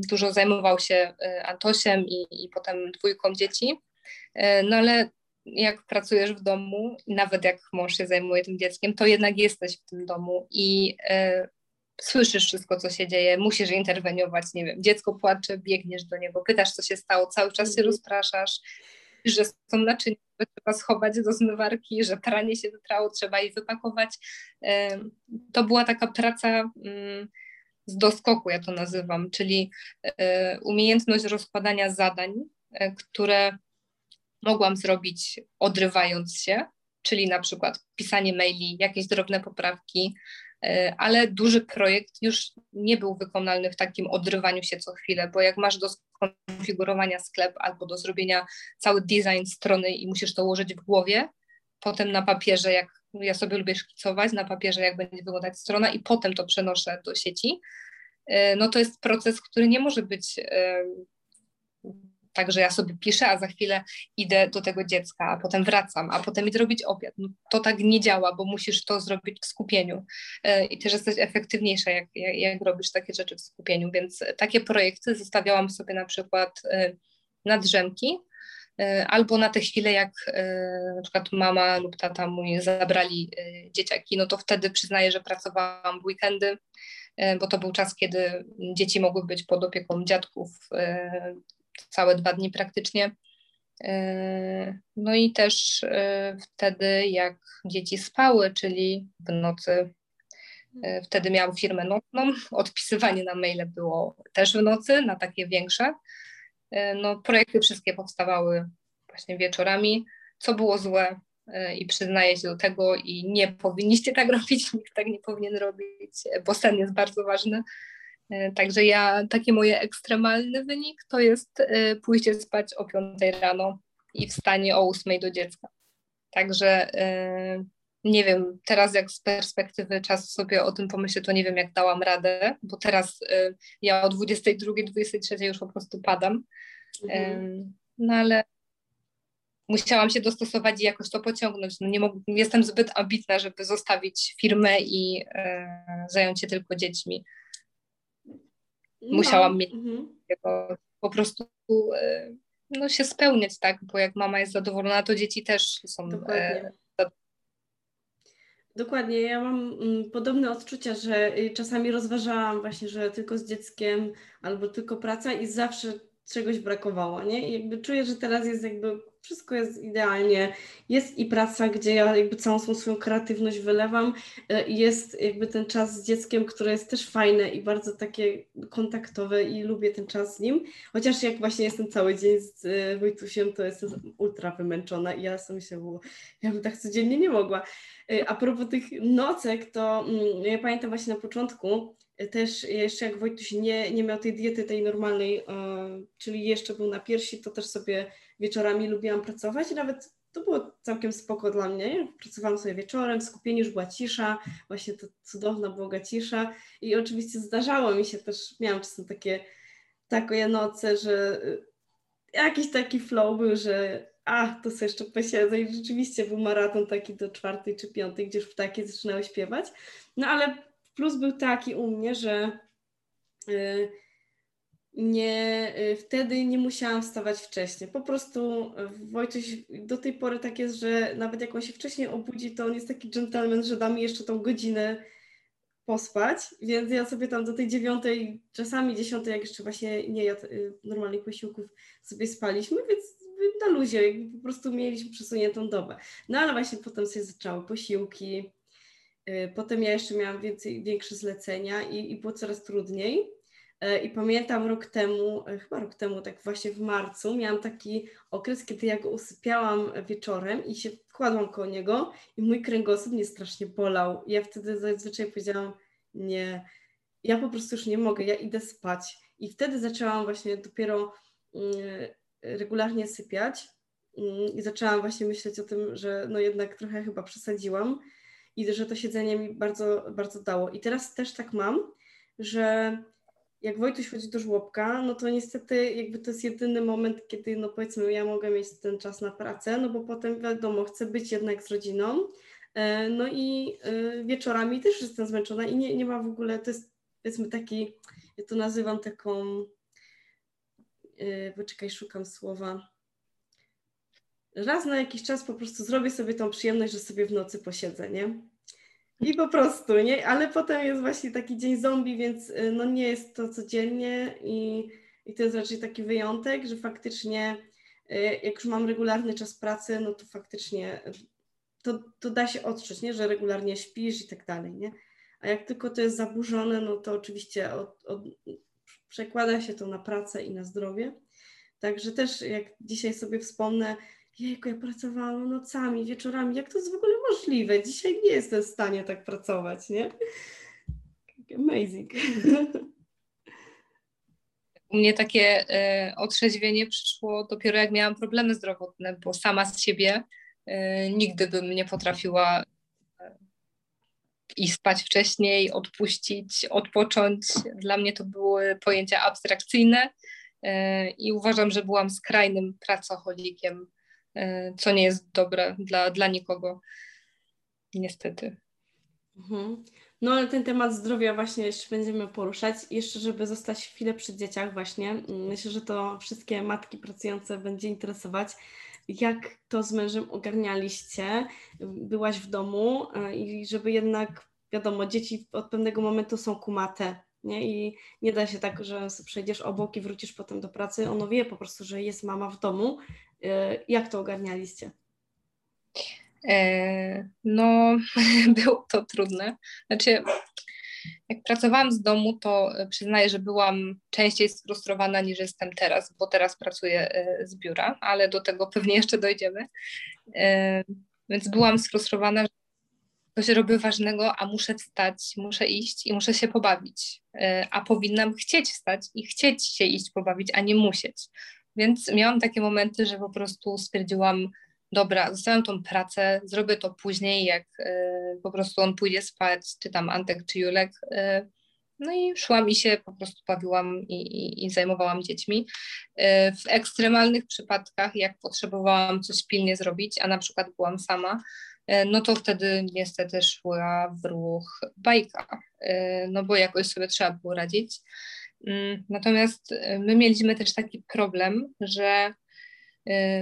dużo zajmował się Antosiem i, i potem dwójką dzieci. No ale jak pracujesz w domu, nawet jak mąż się zajmuje tym dzieckiem, to jednak jesteś w tym domu i e, słyszysz wszystko, co się dzieje, musisz interweniować, nie wiem, dziecko płacze, biegniesz do niego, pytasz, co się stało, cały czas się mhm. rozpraszasz, że są naczynia, które trzeba schować do zmywarki, że pranie się wytrało, trzeba je wypakować. To była taka praca mm, z doskoku, ja to nazywam, czyli e, umiejętność rozkładania zadań, e, które mogłam zrobić odrywając się, czyli na przykład pisanie maili, jakieś drobne poprawki, e, ale duży projekt już nie był wykonalny w takim odrywaniu się co chwilę, bo jak masz do skonfigurowania sklep albo do zrobienia cały design strony i musisz to ułożyć w głowie, potem na papierze, jak ja sobie lubię szkicować, na papierze jak będzie wyglądać strona i potem to przenoszę do sieci, e, no to jest proces, który nie może być e, Także ja sobie piszę, a za chwilę idę do tego dziecka, a potem wracam, a potem idę robić obiad. No, to tak nie działa, bo musisz to zrobić w skupieniu e, i też jesteś efektywniejsza, jak, jak, jak robisz takie rzeczy w skupieniu. Więc takie projekty zostawiałam sobie na przykład e, na drzemki, e, albo na te chwile, jak na przykład mama lub tata mój zabrali dzieciaki, no to wtedy przyznaję, że pracowałam w weekendy, bo to był czas, kiedy dzieci mogły być pod opieką dziadków całe dwa dni praktycznie. E, no i też e, wtedy, jak dzieci spały, czyli w nocy, e, wtedy miałam firmę nocną, odpisywanie na maile było też w nocy, na takie większe. No, projekty wszystkie powstawały właśnie wieczorami, co było złe i przyznaję się do tego i nie powinniście tak robić, nikt tak nie powinien robić, bo sen jest bardzo ważny. E, także ja, taki mój ekstremalny wynik to jest e, pójście spać o 5 rano i wstanie o 8 do dziecka. Także e, nie wiem, teraz jak z perspektywy czasu sobie o tym pomyślę, to nie wiem jak dałam radę, bo teraz ja o 22, 23 już po prostu padam. Mhm. No ale musiałam się dostosować i jakoś to pociągnąć. No nie mog- jestem zbyt ambitna, żeby zostawić firmę i zająć się tylko dziećmi musiałam no. mieć mhm. po prostu e, no, się spełniać, tak, bo jak mama jest zadowolona, to dzieci też są e, Dokładnie. Dokładnie, ja mam mm, podobne odczucia, że y, czasami rozważałam właśnie, że tylko z dzieckiem albo tylko praca i zawsze czegoś brakowało, nie? I jakby czuję, że teraz jest jakby wszystko jest idealnie. Jest i praca, gdzie ja jakby całą swoją kreatywność wylewam. E, jest jakby ten czas z dzieckiem, które jest też fajne i bardzo takie kontaktowe i lubię ten czas z nim. Chociaż jak właśnie jestem cały dzień z e, Wojtusiem, to jestem ultra wymęczona i ja sobie się było, ja bym tak codziennie nie mogła. E, a propos tych nocek, to mm, ja pamiętam właśnie na początku, też jeszcze jak Wojtuś nie, nie miał tej diety tej normalnej, czyli jeszcze był na piersi, to też sobie wieczorami lubiłam pracować i nawet to było całkiem spoko dla mnie. Pracowałam sobie wieczorem, w skupieniu już była cisza, właśnie to cudowna była cisza i oczywiście zdarzało mi się też, miałam czasem takie takie noce, że y, jakiś taki flow był, że a, to sobie jeszcze posiedzę i rzeczywiście był maraton taki do czwartej czy piątej, gdzie już ptaki zaczynały śpiewać. No ale plus był taki u mnie, że yy, nie, y, wtedy nie musiałam wstawać wcześniej. Po prostu y, Wojciech do tej pory tak jest, że nawet jak on się wcześniej obudzi, to on jest taki gentleman, że da mi jeszcze tą godzinę pospać, więc ja sobie tam do tej dziewiątej, czasami dziesiątej, jak jeszcze właśnie nie jadł y, normalnych posiłków, sobie spaliśmy, więc na luzie, po prostu mieliśmy przesuniętą dobę. No ale właśnie potem sobie zaczęły posiłki, potem ja jeszcze miałam więcej, większe zlecenia i, i było coraz trudniej. E, I pamiętam rok temu, e, chyba rok temu, tak właśnie w marcu, miałam taki okres, kiedy ja go usypiałam wieczorem i się kładłam koło niego i mój kręgosłup mnie strasznie bolał. Ja wtedy zazwyczaj powiedziałam, nie, ja po prostu już nie mogę, ja idę spać. I wtedy zaczęłam właśnie dopiero y, regularnie sypiać y, i zaczęłam właśnie myśleć o tym, że no jednak trochę chyba przesadziłam i że to siedzenie mi bardzo, bardzo dało. I teraz też tak mam, że jak Wojtuś chodzi do żłobka, no to niestety jakby to jest jedyny moment, kiedy no powiedzmy ja mogę mieć ten czas na pracę, no bo potem wiadomo, chcę być jednak z rodziną, e, no i e, wieczorami też jestem zmęczona i nie, nie ma w ogóle, to jest powiedzmy taki, ja to nazywam taką, e, poczekaj, szukam słowa, raz na jakiś czas po prostu zrobię sobie tą przyjemność, że sobie w nocy posiedzę, nie? I po prostu, nie? Ale potem jest właśnie taki dzień zombie, więc y, no nie jest to codziennie i, i to jest raczej taki wyjątek, że faktycznie y, jak już mam regularny czas pracy, no to faktycznie to, to da się odczuć, nie? Że regularnie śpisz i tak dalej, nie? A jak tylko to jest zaburzone, no to oczywiście od, od, przekłada się to na pracę i na zdrowie. Także też jak dzisiaj sobie wspomnę, jejku, ja pracowałam nocami, wieczorami, jak to jest w ogóle możliwe? Dzisiaj nie jestem w stanie tak pracować, nie? Amazing. U mnie takie y, otrzeźwienie przyszło dopiero jak miałam problemy zdrowotne, bo sama z siebie y, nigdy bym nie potrafiła y, iść spać wcześniej, odpuścić, odpocząć. Dla mnie to były pojęcia abstrakcyjne i uważam, że byłam skrajnym pracocholikiem E, co nie jest dobre dla, dla nikogo, niestety. Mhm. No ale ten temat zdrowia właśnie jeszcze będziemy poruszać. Jeszcze, żeby zostać chwilę przy dzieciach właśnie, mm, myślę, że to wszystkie matki pracujące będzie interesować. Jak to z mężem ogarnialiście? Byłaś w domu e, i żeby jednak, wiadomo, dzieci od pewnego momentu są kumate, nie? I nie da się tak, że przejdziesz obok i wrócisz potem do pracy. Ono wie po prostu, że jest mama w domu. E, jak to ogarnialiście? E, no, było to trudne. Znaczy, jak pracowałam z domu, to przyznaję, że byłam częściej sfrustrowana niż jestem teraz, bo teraz pracuję e, z biura, ale do tego pewnie jeszcze dojdziemy. Więc byłam sfrustrowana, że coś robię ważnego, a muszę wstać, muszę iść i muszę się pobawić. E, a powinnam chcieć wstać i chcieć się iść pobawić, a nie musieć. Więc miałam takie momenty, że po prostu stwierdziłam, dobra, zostawiam tą pracę, zrobię to później, jak e, po prostu on pójdzie spać, czy tam Antek, czy Julek. E, no i szłam i się po prostu bawiłam i, i, i, zajmowałam dziećmi. W ekstremalnych przypadkach, jak potrzebowałam coś pilnie zrobić, a na przykład byłam sama, E, no to wtedy niestety szła w ruch bajka, e, no bo jakoś sobie trzeba było radzić. Mm, natomiast e, my mieliśmy też taki problem, że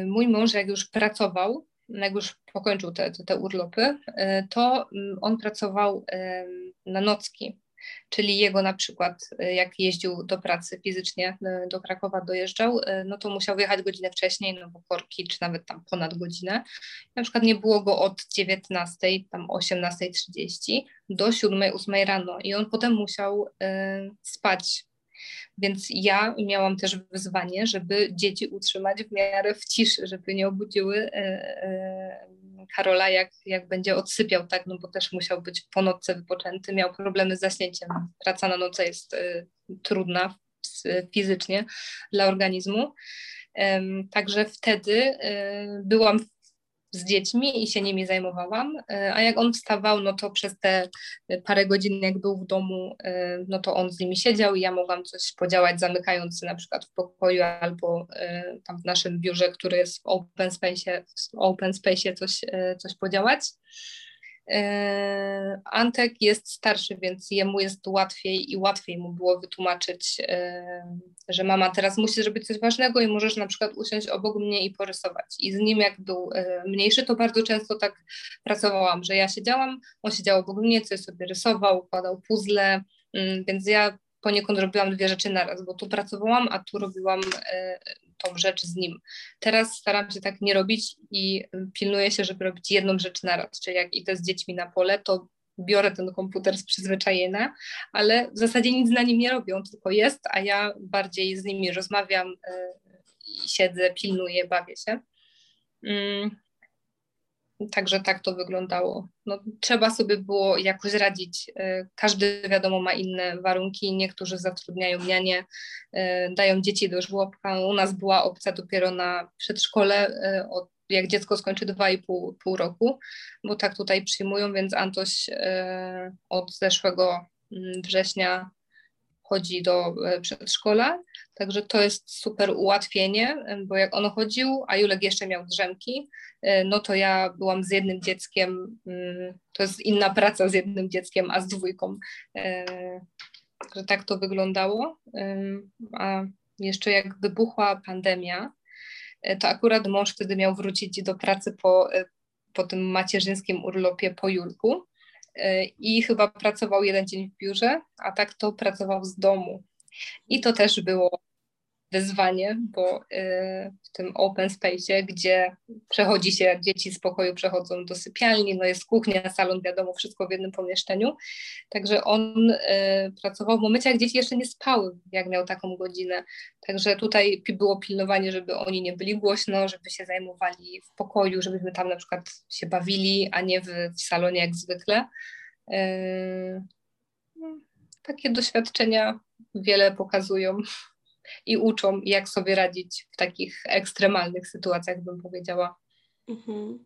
mój mąż, jak już pracował, jak już pokończył te, te, urlopy, to mm, on pracował na nocki. Czyli jego na przykład y, jak jeździł do pracy fizycznie, y, do Krakowa dojeżdżał, y, no to musiał wyjechać godzinę wcześniej, no bo korki, czy nawet tam ponad godzinę. Na przykład nie było go od 19, tam 18.30 do 7-8 rano. I on potem musiał spać więc ja miałam też wyzwanie, żeby dzieci utrzymać w miarę w ciszy, żeby nie obudziły Karola, jak, jak będzie odsypiał, tak, no bo też musiał być po nocce wypoczęty, miał problemy z zaśnięciem. Praca na noce jest y, trudna fizycznie dla organizmu. Także wtedy byłam z dziećmi i się nimi zajmowałam, e, a jak on wstawał, no to przez te parę godzin, jak był w domu, e, no to on z nimi siedział i ja mogłam coś podziałać, zamykając na przykład w pokoju albo e, tam w naszym biurze, który jest w open space, w open space coś, coś podziałać. E, Antek jest starszy, więc jemu jest łatwiej i łatwiej mu było wytłumaczyć, e, że mama teraz musi zrobić coś ważnego i możesz na przykład usiąść obok mnie i porysować. I z nim jak był e, mniejszy, to bardzo często tak pracowałam, że ja siedziałam, on siedział obok mnie, coś sobie rysował, układał puzzle, mm, więc ja poniekąd robiłam dwie rzeczy naraz, bo tu pracowałam, a tu robiłam tą rzecz z nim. Teraz staram się tak nie robić i pilnuję się, żeby robić jedną rzecz naraz, czyli jak idę z dziećmi na pole, to biorę ten komputer z przyzwyczajenia, ale w zasadzie nic na nim nie robię, on tylko jest, a ja bardziej z nimi rozmawiam i siedzę, pilnuję, bawię się. Także tak to wyglądało. No, trzeba sobie było jakoś radzić. E, każdy, wiadomo, ma inne warunki. Niektórzy zatrudniają nianie, e, dają dzieci do żłobka. U nas była opcja dopiero na przedszkole, e, od, jak dziecko skończy 2,5 pół roku, bo tak tutaj przyjmują, więc Antoś od zeszłego mm, września chodzi do przedszkola, także to jest super ułatwienie, bo jak on chodził, a Julek jeszcze miał drzemki, E, no to ja byłam z jednym dzieckiem, mm, to jest inna praca z jednym dzieckiem, a z dwójką. E, że tak to wyglądało. A jeszcze jak wybuchła pandemia, e, to akurat mąż wtedy miał wrócić do pracy po, po tym macierzyńskim urlopie po Julku i chyba pracował jeden dzień w biurze, a tak to pracował z domu. I to też było wyzwanie, bo y, w tym open space, gdzie przechodzi się, dzieci z pokoju przechodzą do sypialni, no jest kuchnia, salon, wiadomo, wszystko w jednym pomieszczeniu. Także on y, pracował w momencie, jak dzieci jeszcze nie spały, jak miał taką godzinę. Także tutaj było pilnowanie, żeby oni nie byli głośno, żeby się zajmowali w pokoju, żebyśmy tam na przykład się bawili, a nie w, w salonie jak zwykle. Y, no, takie doświadczenia wiele pokazują i uczą, jak sobie radzić w takich ekstremalnych sytuacjach, bym powiedziała. Mhm.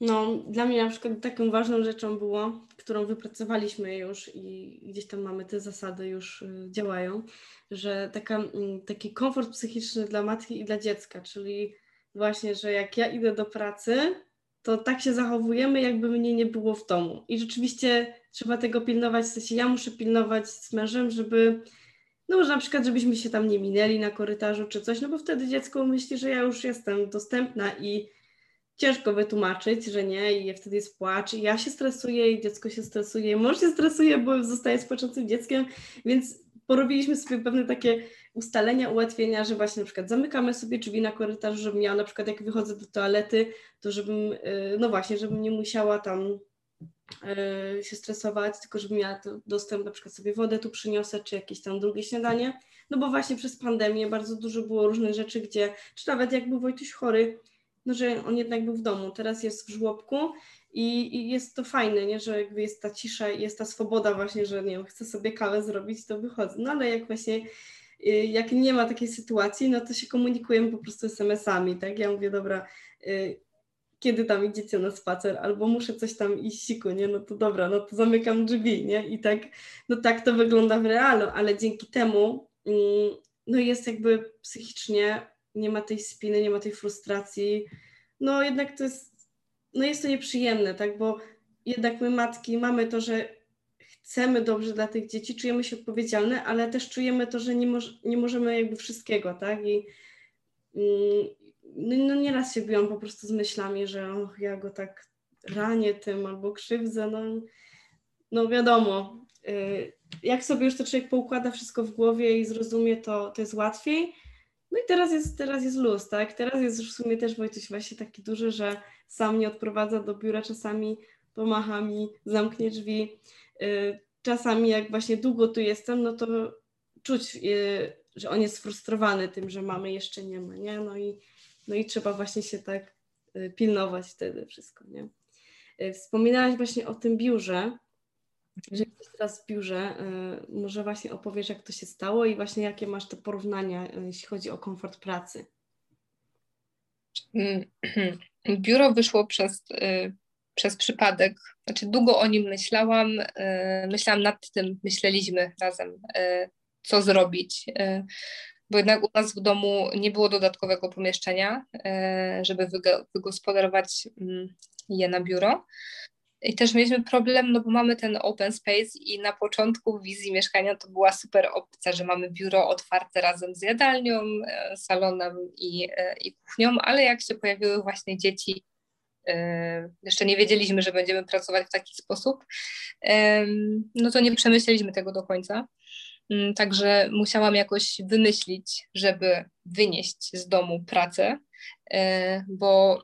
No, dla mnie na przykład taką ważną rzeczą było, którą wypracowaliśmy już i gdzieś tam mamy te zasady już y, działają, że taka, mm, taki komfort psychiczny dla matki i dla dziecka, czyli właśnie, że jak ja idę do pracy, to tak się zachowujemy, jakby mnie nie było w domu. I rzeczywiście trzeba tego pilnować, w sensie ja muszę pilnować z mężem, żeby no może na przykład, żebyśmy się tam nie minęli na korytarzu czy coś, no bo wtedy dziecko myśli, że ja już jestem dostępna i ciężko wytłumaczyć, że nie i wtedy jest płacz i ja się stresuję i dziecko się stresuje, mąż się stresuje, bo zostaje z płaczącym dzieckiem, więc porobiliśmy sobie pewne takie ustalenia, ułatwienia, że właśnie na przykład zamykamy sobie drzwi na korytarzu, żebym miała na przykład jak wychodzę do toalety, to żebym, y, no właśnie, żebym nie musiała tam się stresować, tylko żeby miała dostęp, na przykład sobie wodę tu przyniosę, czy jakieś tam drugie śniadanie, no bo właśnie przez pandemię bardzo dużo było różnych rzeczy, gdzie, czy nawet jak był Wojtuś chory, no że on jednak był w domu, teraz jest w żłobku i, i jest to fajne, nie, że jakby jest ta cisza i jest ta swoboda właśnie, że nie wiem, chcę sobie kawę zrobić, to wychodzę, no ale jak właśnie y, jak nie ma takiej sytuacji, no to się komunikujemy po prostu SMS-ami, tak? Ja mówię, dobra, y, kiedy tam idziecie na spacer, albo muszę coś tam iść siku, nie, no to dobra, no to zamykam drzwi, nie, i tak, no tak to wygląda w realu, ale dzięki temu, mm, no jest jakby psychicznie, nie ma tej spiny, nie ma tej frustracji, no jednak to jest, no jest to nieprzyjemne, tak, bo jednak my matki mamy to, że chcemy dobrze dla tych dzieci, czujemy się odpowiedzialne, ale też czujemy to, że nie, moż, nie możemy jakby wszystkiego, tak, i mm, no, no nieraz się biłam po prostu z myślami, że och, ja go tak ranię tym albo krzywdzę, no, no wiadomo, y, jak sobie już to człowiek poukłada wszystko w głowie i zrozumie, to, to jest łatwiej. No i teraz jest, teraz jest luz, tak? Teraz jest w sumie też Wojtuś właśnie taki duży, że sam mnie odprowadza do biura, czasami pomacha mi, zamknie drzwi. Y, czasami jak właśnie długo tu jestem, no to czuć, y, że on jest sfrustrowany tym, że mamy jeszcze nie ma, nie? No i no i trzeba właśnie się tak y, pilnować wtedy wszystko, nie? Y, wspominałaś właśnie o tym biurze, że jesteś teraz w biurze. Y, może właśnie opowiesz, jak to się stało i właśnie jakie masz te porównania, jeśli chodzi o komfort pracy. Mm, biuro wyszło przez, przez przypadek. Znaczy, długo o nim myślałam. Myślałam nad tym, myśleliśmy razem, co zrobić bo jednak u nas w domu nie było dodatkowego pomieszczenia, e, żeby wygospodarować mm, je na biuro. I też mieliśmy problem, no bo mamy ten open space i na początku wizji mieszkania to była super opcja, że mamy biuro otwarte razem z jadalnią, e, salonem i, e, i kuchnią, ale jak się pojawiły właśnie dzieci, jeszcze nie wiedzieliśmy, że będziemy pracować w taki sposób, no to nie przemyśleliśmy tego do końca. Mm, także musiałam jakoś wymyślić, żeby wynieść z domu pracę, e, bo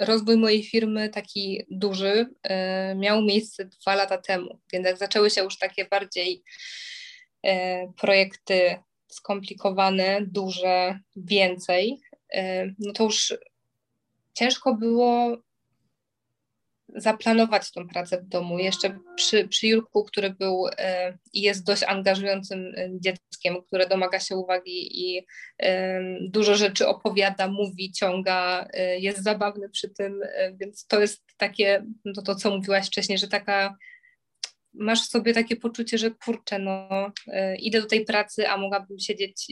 rozwój mojej firmy taki duży e, miał miejsce dwa lata temu, więc jak zaczęły się już takie bardziej e, projekty skomplikowane, duże, więcej, no to już ciężko było zaplanować tą pracę w domu. Jeszcze przy, przy Jurku, który był e, i jest dość angażującym e, dzieckiem, które domaga się uwagi i e, dużo rzeczy opowiada, mówi, ciąga, jest zabawny przy tym, więc to jest takie, no to co mówiłaś wcześniej, że taka masz w sobie takie poczucie, że kurczę, no idę do tej pracy, a mogłabym siedzieć,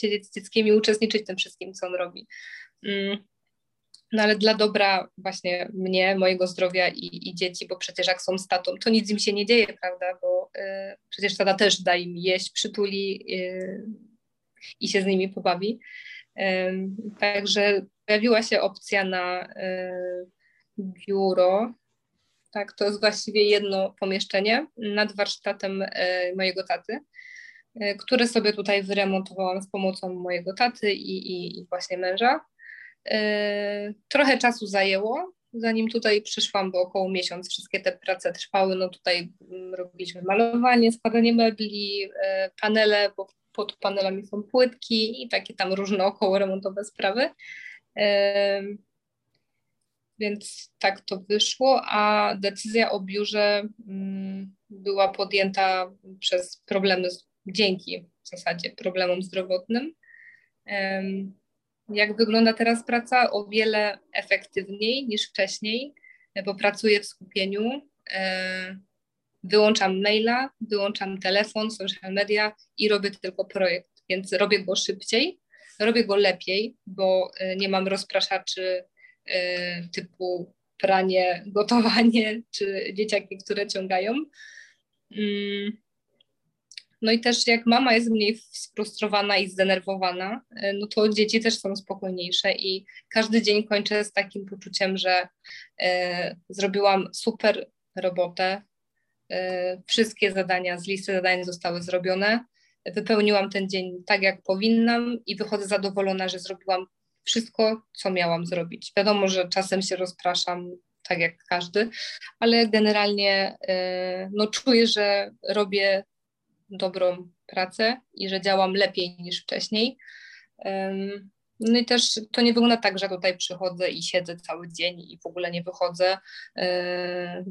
siedzieć z dzieckiem i uczestniczyć w tym wszystkim, co on robi. No ale dla dobra właśnie mnie, mojego zdrowia i, i, dzieci, bo przecież jak są z tatą, to nic im się nie dzieje, prawda? Bo y, przecież tata też da im jeść, przytuli y, i się z nimi pobawi. Y, także pojawiła się opcja na y, biuro. Tak, to jest właściwie jedno pomieszczenie nad warsztatem y, mojego taty, y, które sobie tutaj wyremontowałam z pomocą mojego taty i, i, i właśnie męża. E, trochę czasu zajęło, zanim tutaj przyszłam, bo około miesiąc wszystkie te prace trwały. No tutaj mm, robiliśmy malowanie, składanie mebli, e, panele, bo pod panelami są płytki i takie tam różne około remontowe sprawy. E, więc tak to wyszło, a decyzja o biurze mm, była podjęta przez problemy, dzięki w zasadzie problemom zdrowotnym. Jak wygląda teraz praca? O wiele efektywniej niż wcześniej, bo pracuję w skupieniu. E, wyłączam maila, wyłączam telefon, social media i robię tylko projekt, więc robię go szybciej, robię go lepiej, bo e, nie mam rozpraszaczy e, typu pranie, gotowanie czy dzieciaki, które ciągają. No i też jak mama jest mniej sfrustrowana i zdenerwowana, e, no to dzieci też są spokojniejsze i każdy dzień kończę z takim poczuciem, że e, zrobiłam super robotę, e, wszystkie zadania z listy zadań zostały zrobione, wypełniłam ten dzień tak, jak powinnam i wychodzę zadowolona, że zrobiłam wszystko, co miałam zrobić. Wiadomo, że czasem się rozpraszam, tak jak każdy, ale generalnie no, czuję, że robię dobrą pracę i że działam lepiej niż wcześniej. No i też to nie wygląda tak, że tutaj przychodzę i siedzę cały dzień i w ogóle nie wychodzę.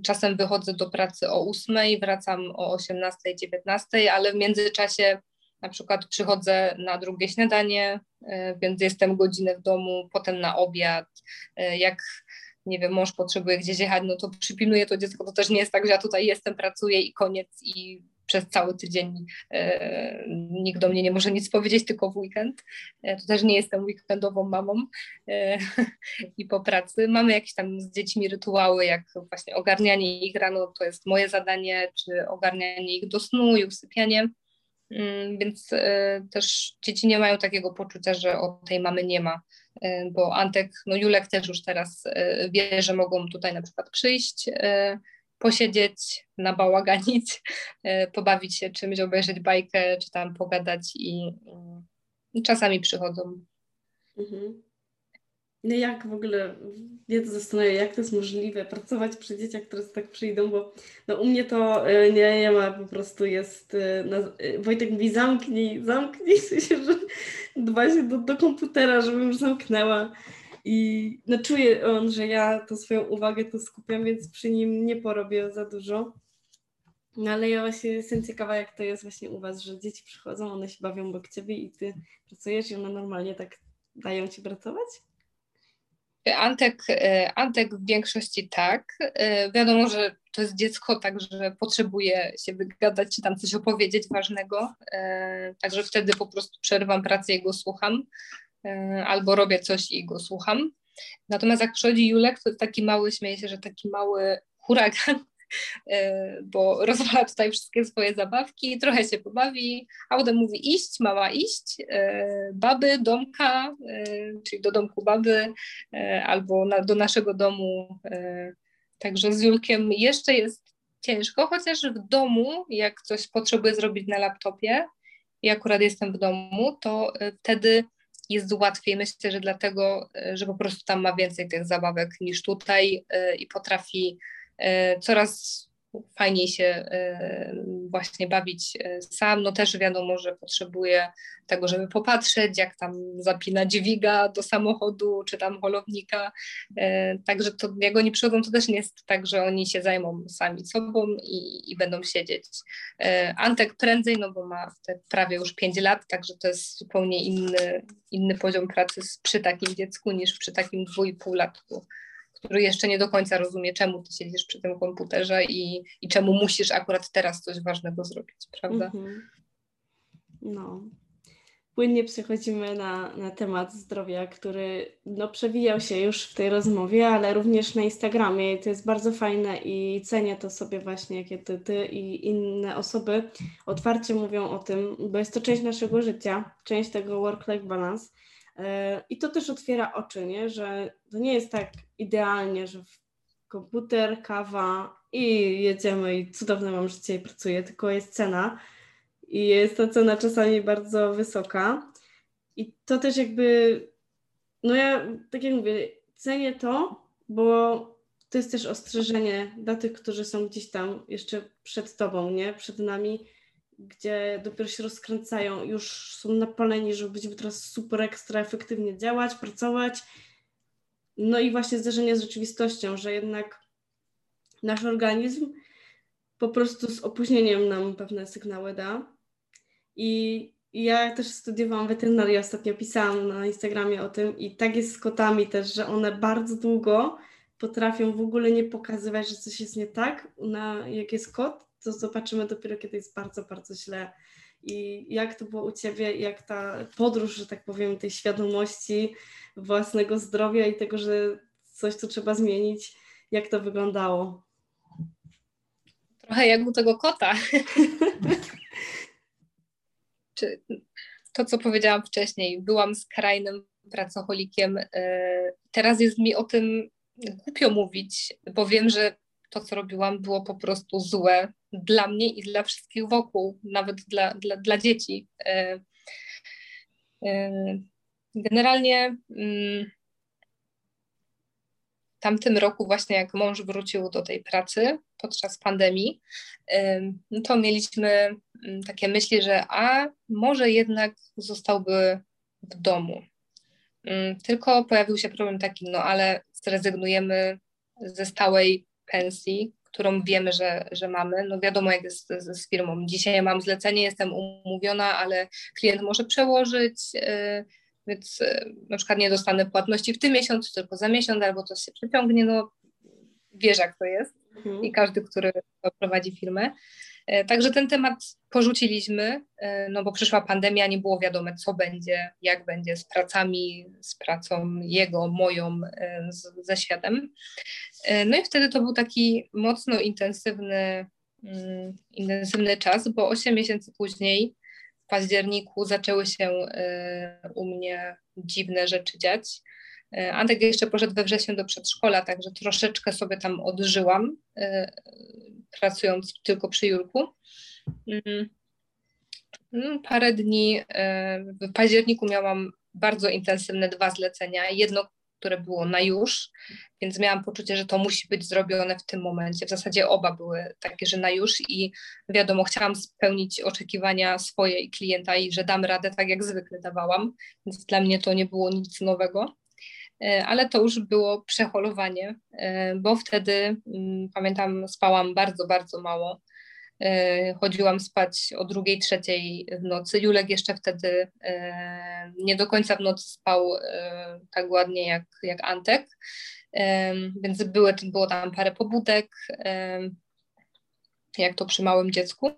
Czasem wychodzę do pracy o 8, wracam o 18, 19, ale w międzyczasie na przykład przychodzę na drugie śniadanie, e, więc jestem godzinę w domu, potem na obiad. E, jak nie wiem, mąż potrzebuje gdzieś jechać, no to przypilnuję to dziecko. To też nie jest tak, że ja tutaj jestem, pracuję i koniec i przez cały tydzień e, nikt do mnie nie może nic powiedzieć, tylko w weekend. E, to też nie jestem weekendową mamą e, i po pracy. Mamy jakieś tam z dziećmi rytuały, jak właśnie ogarnianie ich rano, to jest moje zadanie, czy ogarnianie ich do snu i usypianie. Mm, więc też dzieci nie mają takiego poczucia, że o tej mamy nie ma, bo Antek, no Julek też już teraz wie, że mogą tutaj na przykład przyjść posiedzieć, nabałaganić, e, pobawić się czymś, obejrzeć bajkę, czy tam pogadać i, i czasami przychodzą. Mhm. No jak w ogóle, mnie to zastanawia, jak to jest możliwe pracować przy dzieciach, które tak przyjdą, bo no u mnie to e, nie, nie ma, po prostu jest, e, na, Wojtek mówi zamknij, zamknij, w że dba się do, do komputera, żebym zamknęła i no, czuje on, że ja to swoją uwagę tu skupiam, więc przy nim nie porobię za dużo. No ale ja właśnie jestem ciekawa, jak to jest właśnie u Was, że dzieci przychodzą, one się bawią obok Ciebie i Ty pracujesz i one normalnie tak dają Ci pracować? Antek, e, Antek w większości tak. E, wiadomo, że to jest dziecko, także potrzebuje się wygadać, czy tam coś opowiedzieć ważnego. E, także wtedy po prostu przerwam pracę i go słucham. E, albo robię coś i go słucham. Natomiast jak przychodzi Julek, to taki mały, śmieję się, że taki mały huragan, e, bo rozwala tutaj wszystkie swoje zabawki, trochę się pobawi, a potem mówi iść, mała iść, e, baby, domka, czyli do domku baby, albo na, do naszego domu. Także z Julkiem jeszcze jest ciężko, chociaż w domu, jak coś potrzebuję zrobić na laptopie i akurat jestem w domu, to wtedy jest łatwiej. Myślę, że dlatego, e, że po prostu tam ma więcej tych zabawek niż tutaj e, i potrafi e, coraz fajniej się e, właśnie bawić e, sam. No też wiadomo, że potrzebuje tego, żeby popatrzeć, jak tam zapina dźwiga do samochodu, czy tam holownika. E, także to jak oni przychodzą, to też nie jest tak, że oni się zajmą sami sobą i, i będą siedzieć. Antek prędzej, no bo ma prawie już 5 lat, także to jest zupełnie inny, inny poziom pracy przy takim dziecku niż przy takim dwójpółlatku który jeszcze nie do końca rozumie, czemu ty siedzisz przy tym komputerze i, i czemu musisz akurat teraz coś ważnego zrobić, prawda? Mhm. No. Płynnie przechodzimy na, na temat zdrowia, który no, przewijał się już w tej rozmowie, ale również na Instagramie i to jest bardzo fajne i cenię to sobie właśnie, kiedy ty i inne osoby otwarcie mówią o tym, bo jest to część naszego życia, część tego work-life balance I to też otwiera oczy, nie? że to nie jest tak idealnie, że komputer, kawa i jedziemy i cudowne mam życie i pracuję, tylko jest cena i jest ta cena czasami bardzo wysoka. I to też jakby, no ja tak jak mówię, cenię to, bo to jest też ostrzeżenie dla tych, którzy są gdzieś tam jeszcze przed tobą, nie? Przed nami, gdzie dopiero się rozkręcają, już są napaleni, żeby być teraz super ekstra efektywnie działać, pracować. No i właśnie zderzenie z rzeczywistością, że jednak nasz organizm po prostu z opóźnieniem nam pewne sygnały da. I ja też studiowałam weterynarię, ostatnio pisałam na Instagramie o tym i tak jest z kotami też, że one bardzo długo potrafią w ogóle nie pokazywać, że coś jest nie tak, na, jak jest kot, to zobaczymy dopiero, kiedy jest bardzo, bardzo źle. I jak to było u Ciebie, jak ta podróż, że tak powiem, tej świadomości własnego zdrowia i tego, że coś tu trzeba zmienić, jak to wyglądało? Trochę jak u tego kota. Czy to, co powiedziałam wcześniej, byłam skrajnym pracocholikiem. E, teraz jest mi o tym głupio mówić, bo wiem, że to, co robiłam, było po prostu złe dla mnie i dla wszystkich wokół, nawet dla, dla, dla dzieci. E, e, generalnie mm, w tamtym roku, właśnie jak mąż wrócił do tej pracy podczas pandemii, e, no to mieliśmy mm, takie myśli, że a może jednak zostałby w domu. Mm, tylko pojawił się problem taki, no ale zrezygnujemy ze stałej pensji, którą wiemy, że, że mamy. No wiadomo, jak jest z, z firmą. Dzisiaj mam zlecenie, jestem umówiona, ale klient może przełożyć, yy, więc yy, na przykład nie dostanę płatności w tym miesiącu, tylko za miesiąc, albo to się przeciągnie. No wiesz, jak to jest. Mhm. I każdy, który prowadzi firmę. E, także ten temat porzuciliśmy, e, no bo przyszła pandemia, nie było wiadome, co będzie, jak będzie z pracami, z pracą jego, moją, e, z, ze światem. No i wtedy to był taki mocno intensywny, mm, intensywny czas, bo 8 miesięcy później, w październiku, zaczęły się u mnie dziwne rzeczy dziać. Antek jeszcze poszedł we wrześniu do przedszkola, także troszeczkę sobie tam odżyłam pracując tylko przy Jurku. Mm. No, parę dni e, w październiku miałam bardzo intensywne dwa zlecenia. Jedno, które było na już, więc miałam poczucie, że to musi być zrobione w tym momencie. W zasadzie oba były takie, że na już i wiadomo, chciałam spełnić oczekiwania swojej klienta i że dam radę tak jak zwykle dawałam, więc dla mnie to nie było nic nowego. E, ale to już było przeholowanie, e, bo wtedy mm, pamiętam, spałam bardzo, bardzo mało. E, chodziłam spać o drugiej, trzeciej w nocy. Julek jeszcze wtedy nie do końca w nocy spał tak ładnie jak, jak Antek, więc były, było tam parę pobudek, jak to przy małym dziecku.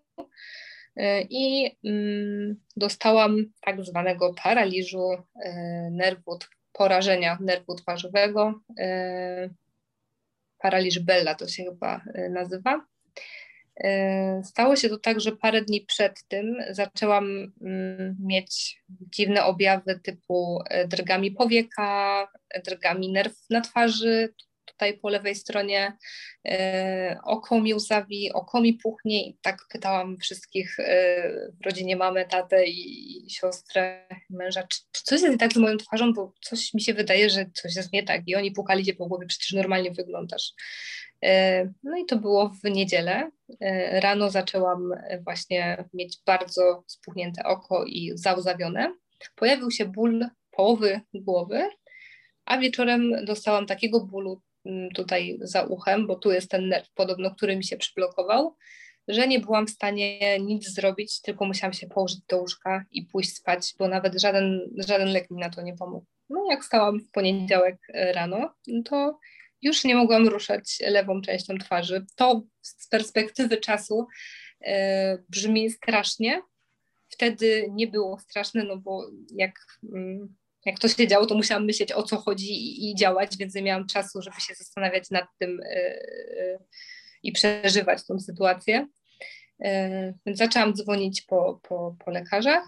I mm, dostałam tak zwanego paraliżu nerwu porażenia nerwu twarzowego. E, paraliż Bella to się chyba e, nazywa. E, stało się to tak, że parę dni przed tym zaczęłam mm, mieć dziwne objawy typu drgami powieka, drgami nerw na twarzy, tutaj po lewej stronie e, oko mi łzawi, oko mi puchnie i tak pytałam wszystkich e, w rodzinie mamy, tatę i, siostrę męża, czy, czy coś jest nie tak z moją twarzą, bo coś mi się wydaje, że coś jest nie tak i oni pukali cię po głowie, przecież normalnie wyglądasz. No i to było w niedzielę. Rano zaczęłam właśnie mieć bardzo spuchnięte oko i załzawione. Pojawił się ból połowy głowy, a wieczorem dostałam takiego bólu tutaj za uchem, bo tu jest ten nerw podobno, który mi się przyblokował, że nie byłam w stanie nic zrobić, tylko musiałam się położyć do łóżka i pójść spać, bo nawet żaden, żaden lek mi na to nie pomógł. No jak stałam w poniedziałek e, rano, to już nie mogłam ruszać lewą częścią twarzy. To z perspektywy czasu e, brzmi strasznie. Wtedy nie było straszne, no bo jak, mm, jak to się działo, to musiałam myśleć o co chodzi i, działać, więc nie miałam czasu, żeby się zastanawiać nad tym e, e, i przeżywać tą sytuację. E, więc zaczęłam dzwonić po, po, po lekarzach,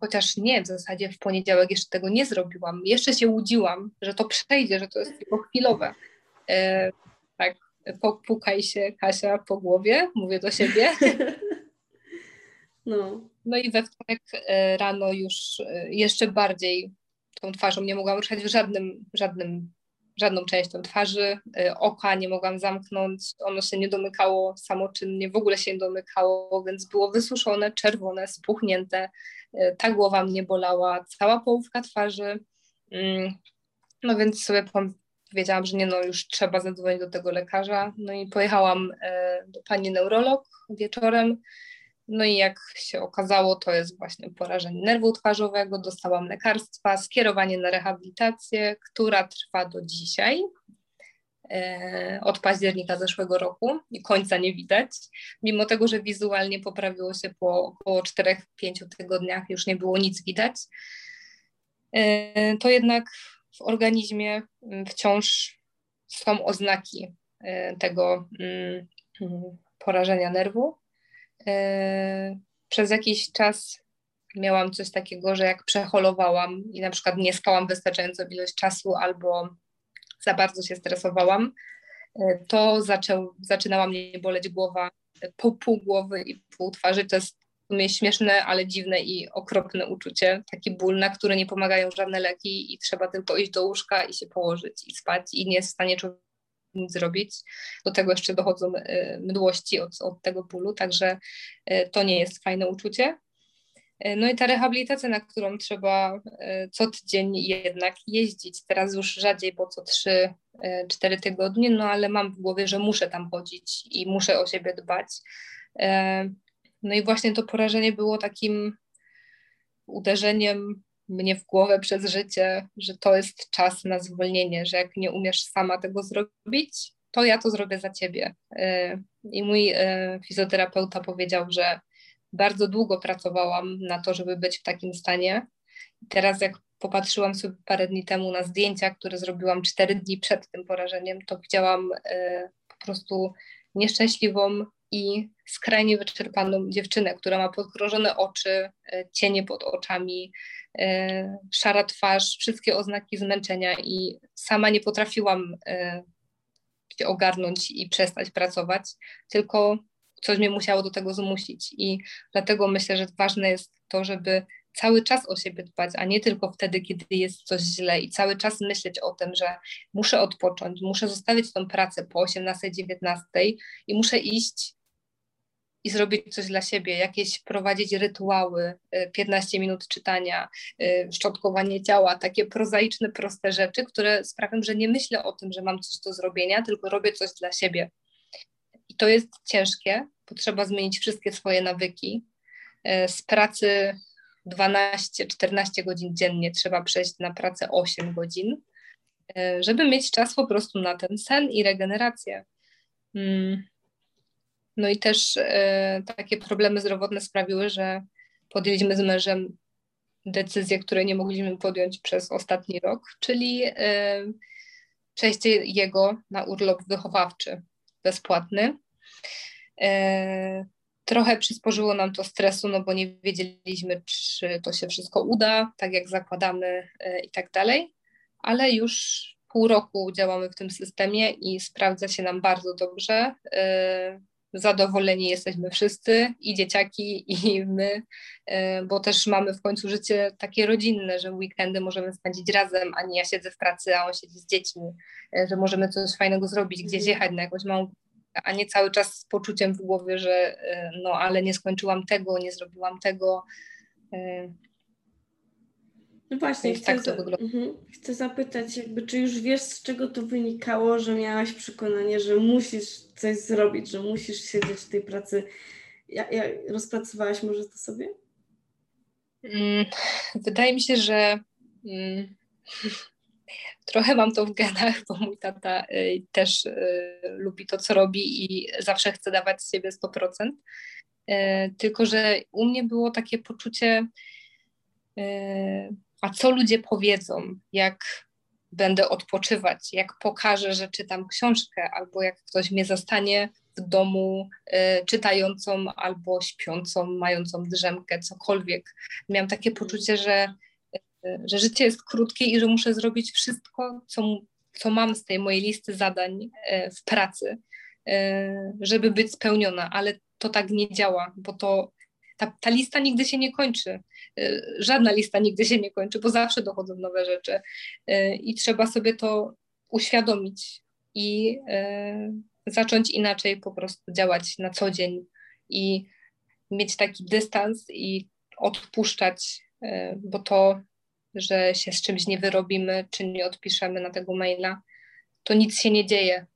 chociaż nie, w zasadzie w poniedziałek jeszcze tego nie zrobiłam. Jeszcze się łudziłam, że to przejdzie, że to jest tylko chwilowe. Tak, pukaj się Kasia po głowie, mówię do siebie. No. No i we wtorek rano już jeszcze bardziej tą twarzą nie mogłam ruszać w żadnym, żadnym żadną częścią twarzy, y, oka nie mogłam zamknąć, ono się nie domykało samoczynnie, w ogóle się nie domykało, więc było wysuszone, czerwone, spuchnięte, ta głowa mnie bolała, cała połówka twarzy, mm, no więc sobie powiedziałam, że nie no, już trzeba zadzwonić do tego lekarza, no i pojechałam do pani neurolog wieczorem, no i jak się okazało, to jest właśnie porażenie nerwu twarzowego. Dostałam lekarstwa, skierowanie na rehabilitację, która trwa do dzisiaj. E, od października zeszłego roku i końca nie widać. Mimo tego, że wizualnie poprawiło się po około 4-5 tygodniach, już nie było nic widać, e, to jednak w organizmie mm, wciąż są oznaki e, tego mm, mm, porażenia nerwu. E, przez jakiś czas miałam coś takiego, że jak przeholowałam i na przykład nie spałam wystarczająco ilość czasu albo za bardzo się stresowałam, e, to zaczął, zaczynała mnie boleć głowa po pół głowy i pół twarzy. To jest w sumie śmieszne, ale dziwne i okropne uczucie. Taki ból, na który nie pomagają żadne leki i trzeba tylko iść do łóżka i się położyć i spać i nie jest w stanie człowiek zrobić. Do tego jeszcze dochodzą e, mdłości od, od tego bólu, także e, to nie jest fajne uczucie. E, no i ta rehabilitacja, na którą trzeba co tydzień jednak jeździć, teraz już rzadziej, bo co 3-4 tygodnie, no ale mam w głowie, że muszę tam chodzić i muszę o siebie dbać. No i właśnie to porażenie było takim uderzeniem mnie w głowę przez życie, że to jest czas na zwolnienie, że jak nie umiesz sama tego zrobić, to ja to zrobię za ciebie. Y, I mój y, fizjoterapeuta powiedział, że bardzo długo pracowałam na to, żeby być w takim stanie. Teraz, jak popatrzyłam sobie parę dni temu na zdjęcia, które zrobiłam cztery dni przed tym porażeniem, to widziałam y, po prostu nieszczęśliwą i skrajnie wyczerpaną dziewczynę, która ma podkrążone oczy, cienie pod oczami, E, szara twarz, wszystkie oznaki zmęczenia i sama nie potrafiłam e, się ogarnąć i przestać pracować, tylko coś mnie musiało do tego zmusić. I dlatego myślę, że ważne jest to, żeby cały czas o siebie dbać, a nie tylko wtedy, kiedy jest coś źle i cały czas myśleć o tym, że muszę odpocząć, muszę zostawić tą pracę po 18-19 i muszę iść i zrobić coś dla siebie, jakieś prowadzić rytuały, 15 y, minut czytania, y, szczotkowanie ciała, takie prozaiczne, proste rzeczy, które sprawią, że nie myślę o tym, że mam coś do zrobienia, tylko robię coś dla siebie. I to jest ciężkie, bo trzeba zmienić wszystkie swoje nawyki. Y, z pracy 12-14 godzin dziennie trzeba przejść na pracę 8 godzin, żeby mieć czas po prostu na ten sen i regenerację. Hmm. No i też e, takie problemy zdrowotne sprawiły, że podjęliśmy z mężem decyzję, której nie mogliśmy podjąć przez ostatni rok, czyli e, przejście jego na urlop wychowawczy bezpłatny. E, trochę przysporzyło nam to stresu, no bo nie wiedzieliśmy, czy to się wszystko uda, tak jak zakładamy e, i tak dalej, ale już pół roku działamy w tym systemie i sprawdza się nam bardzo dobrze. E, zadowoleni jesteśmy wszyscy, i dzieciaki, i my, e, bo też mamy w końcu życie takie rodzinne, że weekendy możemy spędzić razem, a nie ja siedzę w pracy, a on siedzi z dziećmi, e, że możemy coś fajnego zrobić, gdzieś mhm. jechać na jakąś małą a nie cały czas z poczuciem w głowie, że no ale nie skończyłam tego, nie zrobiłam tego. No właśnie, chcę, tak za, mhm. chcę zapytać, jakby, czy już wiesz, z czego to wynikało, że miałaś przekonanie, że musisz coś zrobić, że musisz siedzieć w tej pracy. Ja, ja rozpracowałaś może to sobie? Mm, wydaje mi się, że mm, trochę mam to w genach, bo mój tata y, też y, lubi to, co robi i zawsze chce dawać z siebie 100%. Y, tylko, że u mnie było takie poczucie a co ludzie powiedzą, jak będę odpoczywać, jak pokażę, że czytam książkę, albo jak ktoś mnie zastanie w domu y, czytającą albo śpiącą, mającą drzemkę, cokolwiek. Miałam takie poczucie, że, y, że życie jest krótkie i że muszę zrobić wszystko, co, co mam z tej mojej listy zadań y, w pracy, żeby być spełniona, ale to tak nie działa, bo to ta, ta lista nigdy się nie kończy. Y, żadna lista nigdy się nie kończy, bo zawsze dochodzą nowe rzeczy y, i trzeba sobie to uświadomić i y, zacząć inaczej po prostu działać na co dzień i mieć taki dystans i odpuszczać, bo to, że się z czymś nie wyrobimy, czy nie odpiszemy na tego maila, to nic się nie dzieje.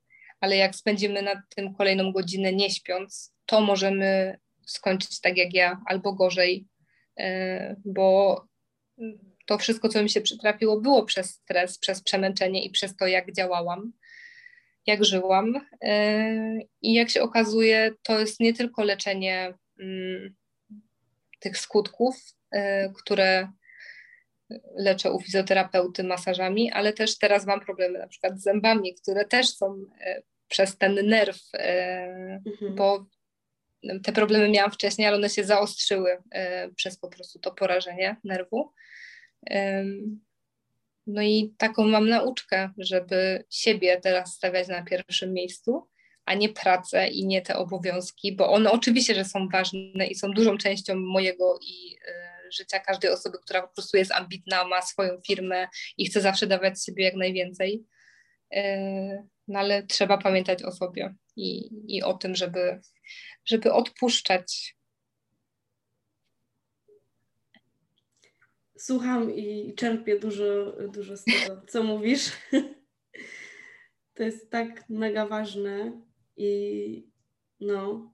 Ale jak spędzimy nad tym kolejną godzinę nie śpiąc, to możemy skończyć tak jak ja, albo gorzej, e, bo to wszystko, co mi się przytrafiło, było przez stres, przez przemęczenie i przez to, jak działałam, jak żyłam. E, I jak się okazuje, to jest nie tylko leczenie mm, tych skutków, e, które leczę u fizjoterapeuty masażami, ale też teraz mam problemy na przykład z zębami, które też są przez ten nerw, mhm. bo te problemy miałam wcześniej, ale one się zaostrzyły e, przez po prostu to porażenie nerwu. No i taką mam nauczkę, żeby siebie teraz stawiać na pierwszym miejscu, a nie pracę i nie te obowiązki, bo one oczywiście, że są ważne i są dużą częścią mojego i e, życia każdej osoby, która po prostu jest ambitna, ma swoją firmę i chce zawsze dawać siebie jak najwięcej. E, no ale trzeba pamiętać o sobie i, i o tym, żeby, żeby odpuszczać. Słucham i czerpię dużo, dużo z tego, co mówisz. To jest tak mega ważne i no,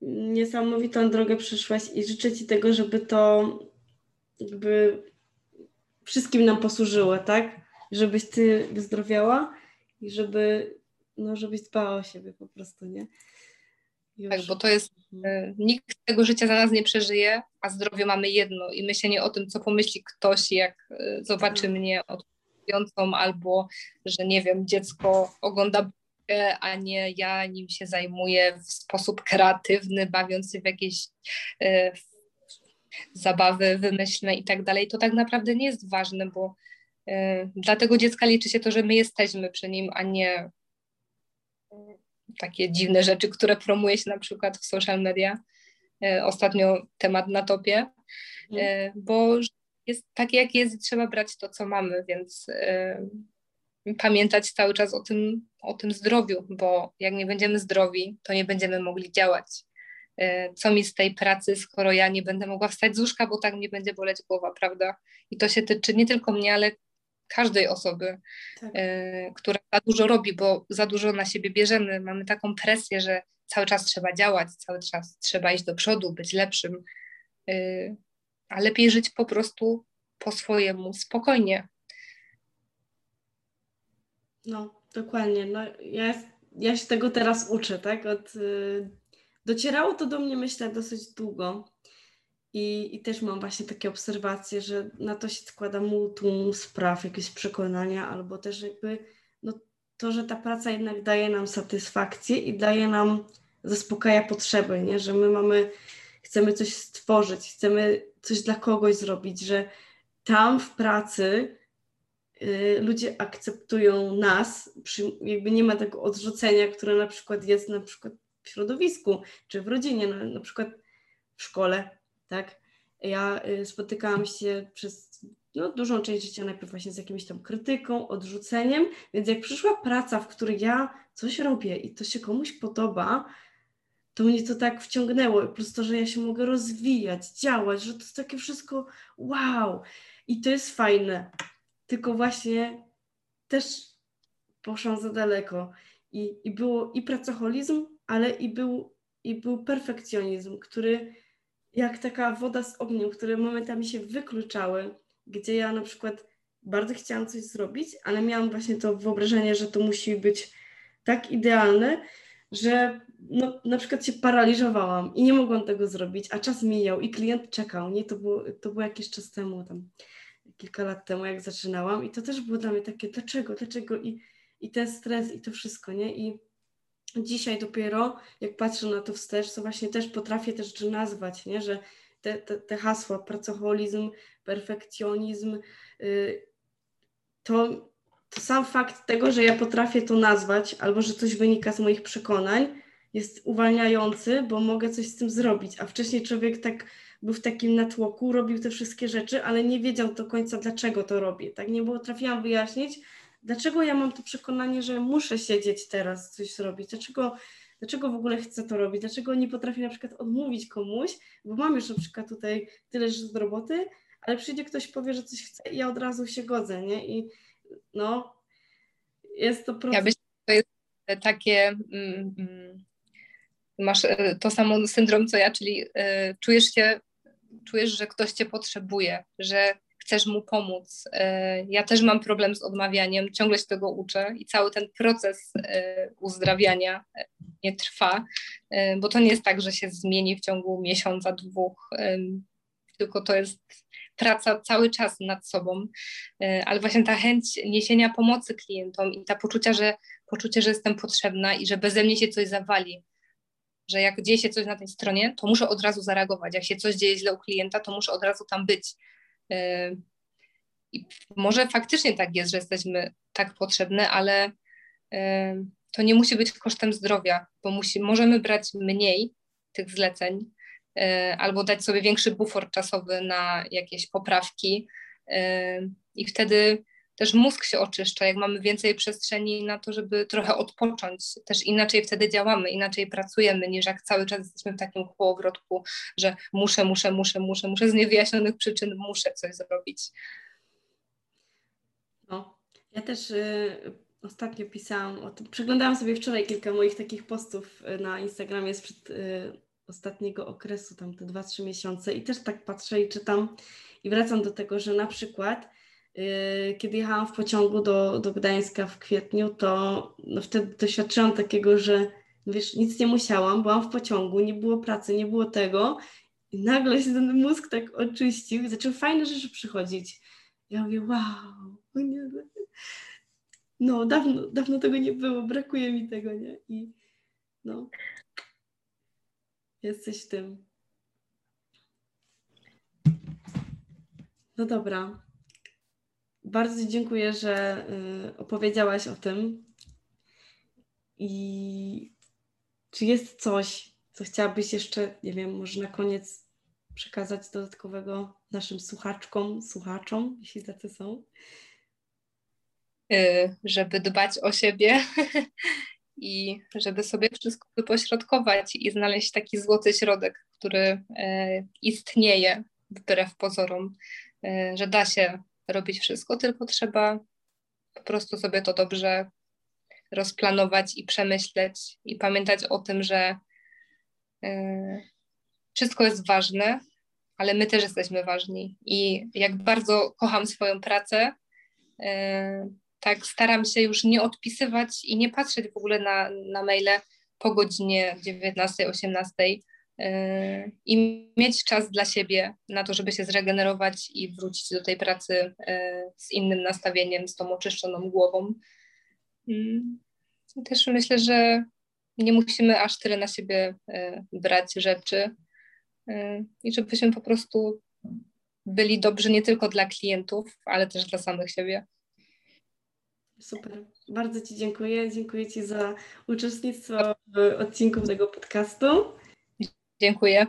niesamowitą drogę przyszłaś i życzę Ci tego, żeby to jakby wszystkim nam posłużyło, tak? Żebyś Ty wyzdrowiała i żeby, no, żebyś dbała o siebie po prostu, nie? Już. Tak, bo to jest, mhm. e, nikt tego życia za nas nie przeżyje, a zdrowie mamy jedno i myślenie o tym, co pomyśli ktoś, jak e, zobaczy tak. mnie odpowiadającą albo, że nie wiem, dziecko ogląda a nie ja nim się zajmuję w sposób kreatywny, bawiąc się w jakieś e, zabawy wymyślne i tak dalej, to tak naprawdę nie jest ważne, bo e, dla tego dziecka liczy się to, że my jesteśmy przy nim, a nie takie dziwne rzeczy, które promuje się na przykład w social media. E, ostatnio temat na topie, mm. bo jest takie, jak jest i trzeba brać to, co mamy, więc e, pamiętać cały czas o tym, o tym zdrowiu, bo jak nie będziemy zdrowi, to nie będziemy mogli działać. Co mi z tej pracy, skoro ja nie będę mogła wstać z łóżka, bo tak mnie będzie boleć głowa, prawda? I to się tyczy nie tylko mnie, ale każdej osoby, tak. y, która za dużo robi, bo za dużo na siebie bierzemy. Mamy taką presję, że cały czas trzeba działać, cały czas trzeba iść do przodu, być lepszym, y, a lepiej żyć po prostu po swojemu, spokojnie. No, dokładnie. No, ja, ja się tego teraz uczę, tak? Od, y, docierało to do mnie, myślę, dosyć długo i, I też mam właśnie takie obserwacje, że na to się składa multum spraw, jakieś przekonania, albo też jakby no, to, że ta praca jednak daje nam satysfakcję i daje nam, zaspokaja potrzeby, nie? że my mamy, chcemy coś stworzyć, chcemy coś dla kogoś zrobić, że tam w pracy y, ludzie akceptują nas, przy, jakby nie ma tego odrzucenia, które na przykład jest na przykład w środowisku, czy w rodzinie, na, na przykład w szkole, tak? Ja y, spotykałam się przez no, dużą część życia najpierw właśnie z jakimś tam krytyką, odrzuceniem, więc jak przyszła praca, w której ja coś robię i to się komuś podoba, to mnie to tak wciągnęło. Po prostu, że ja się mogę rozwijać, działać, że to jest takie wszystko wow. I to jest fajne. Tylko właśnie też poszłam za daleko. I, i było i pracoholizm, ale i był, i był perfekcjonizm, który jak taka woda z ogniem, które momentami się wykluczały, gdzie ja na przykład bardzo chciałam coś zrobić, ale miałam właśnie to wyobrażenie, że to musi być tak idealne, że no, na przykład się paraliżowałam i nie mogłam tego zrobić, a czas mijał i klient czekał, nie? To było, to było jakiś czas temu, tam kilka lat temu, jak zaczynałam i to też było dla mnie takie, dlaczego, dlaczego i, i ten stres i to wszystko, nie? I dzisiaj dopiero, jak patrzę na to wstecz, to właśnie też potrafię też nazwać, nie? Że te, te, te hasła, pracoholizm, perfekcjonizm, yy, to to sam fakt tego, że ja potrafię to nazwać, albo że coś wynika z moich przekonań, jest uwalniający, bo mogę coś z tym zrobić. A wcześniej człowiek tak był w takim natłoku, robił te wszystkie rzeczy, ale nie wiedział do końca, dlaczego to robię. Tak nie było, trafiłam wyjaśnić, dlaczego ja mam to przekonanie, że muszę siedzieć teraz, coś zrobić, dlaczego, dlaczego w ogóle chcę to robić, dlaczego nie potrafię na przykład odmówić komuś, bo mam już na przykład tutaj tyle do roboty, ale przyjdzie ktoś, powie, że coś chce i ja od razu się godzę, nie? I no, jest to proces. Ja myślę, to jest takie, mm, mm, masz e, to samo syndrom co ja, czyli y, czujesz się, czujesz, że ktoś cię potrzebuje, że chcesz mu pomóc. Y, ja też mam problem z odmawianiem, ciągle się tego uczę i cały ten proces y, uzdrawiania nie trwa, bo to nie jest tak, że się zmieni w ciągu miesiąca, dwóch, tylko to jest praca cały czas nad sobą, e, ale właśnie ta chęć niesienia pomocy klientom i ta poczucia, że, poczucie, że jestem potrzebna i że beze mnie się coś zawali, że jak dzieje się coś na tej stronie, to muszę od razu zareagować. Jak się coś dzieje źle u klienta, to muszę od razu tam być. E, I może faktycznie tak jest, że jesteśmy tak potrzebne, ale e, to nie musi być kosztem zdrowia, bo musi, możemy brać mniej tych zleceń, E, albo dać sobie większy bufor czasowy na jakieś poprawki i wtedy też mózg się oczyszcza, jak mamy więcej przestrzeni na to, żeby trochę odpocząć, też inaczej wtedy działamy, inaczej pracujemy, niż jak cały czas jesteśmy w takim kołowrotku, że muszę, muszę, muszę, muszę, muszę z niewyjaśnionych przyczyn muszę coś zrobić. No, ja też y, ostatnio pisałam o tym, przeglądałam sobie wczoraj kilka moich takich postów y, na Instagramie sprzed y, ostatniego okresu, tam te 2-3 miesiące i też tak patrzę i czytam i wracam do tego, że na przykład kiedy jechałam w pociągu do, do Gdańska w kwietniu, to no, wtedy doświadczyłam takiego, że wiesz, nic nie musiałam, byłam w pociągu, nie było pracy, nie było tego i nagle się ten mózg tak oczyścił i zaczęły fajne rzeczy przychodzić. Ja mówię, wow, nie, no dawno, dawno tego nie było, brakuje mi tego, nie? I no, Jesteś tym. No dobra. Bardzo dziękuję, że y, opowiedziałaś o tym. I czy jest coś, co chciałabyś jeszcze, nie wiem, może na koniec przekazać dodatkowego naszym słuchaczkom, słuchaczom, jeśli tacy są? Y, żeby dbać o siebie i żeby sobie wszystko wypośrodkować i znaleźć taki złoty środek, który e, istnieje wbrew pozorom, że da się robić wszystko, tylko trzeba po prostu sobie to dobrze rozplanować i przemyśleć i pamiętać o tym, że e, wszystko jest ważne, ale my też jesteśmy ważni. I jak bardzo kocham swoją pracę, tak staram się już nie odpisywać i nie patrzeć w ogóle na, na maile po godzinie 19, 18 yy, i mieć czas dla siebie na to, żeby się zregenerować i wrócić do tej pracy yy, z innym nastawieniem, z tą oczyszczoną głową. Yy. Też myślę, że nie musimy aż tyle na siebie yy, brać rzeczy i żebyśmy po prostu byli dobrzy nie tylko dla klientów, ale też dla samych siebie. Super. Bardzo Ci dziękuję. Dziękuję Ci za uczestnictwo w odcinku tego podcastu. Dziękuję.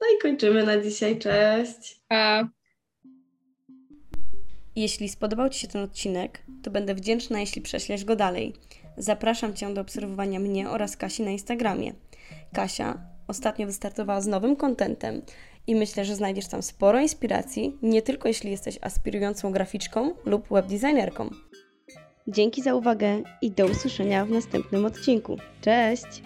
No i kończymy na dzisiaj. Cześć. Pa. Jeśli spodobał Ci się ten odcinek, to będę wdzięczna, jeśli prześlesz go dalej. Zapraszam Cię do obserwowania mnie oraz Kasi na Instagramie. Kasia ostatnio wystartowała z nowym kontentem i myślę, że znajdziesz tam sporo inspiracji, nie tylko jeśli jesteś aspirującą graficzką lub webdesignerką. Dzięki za uwagę i do usłyszenia w następnym odcinku. Cześć!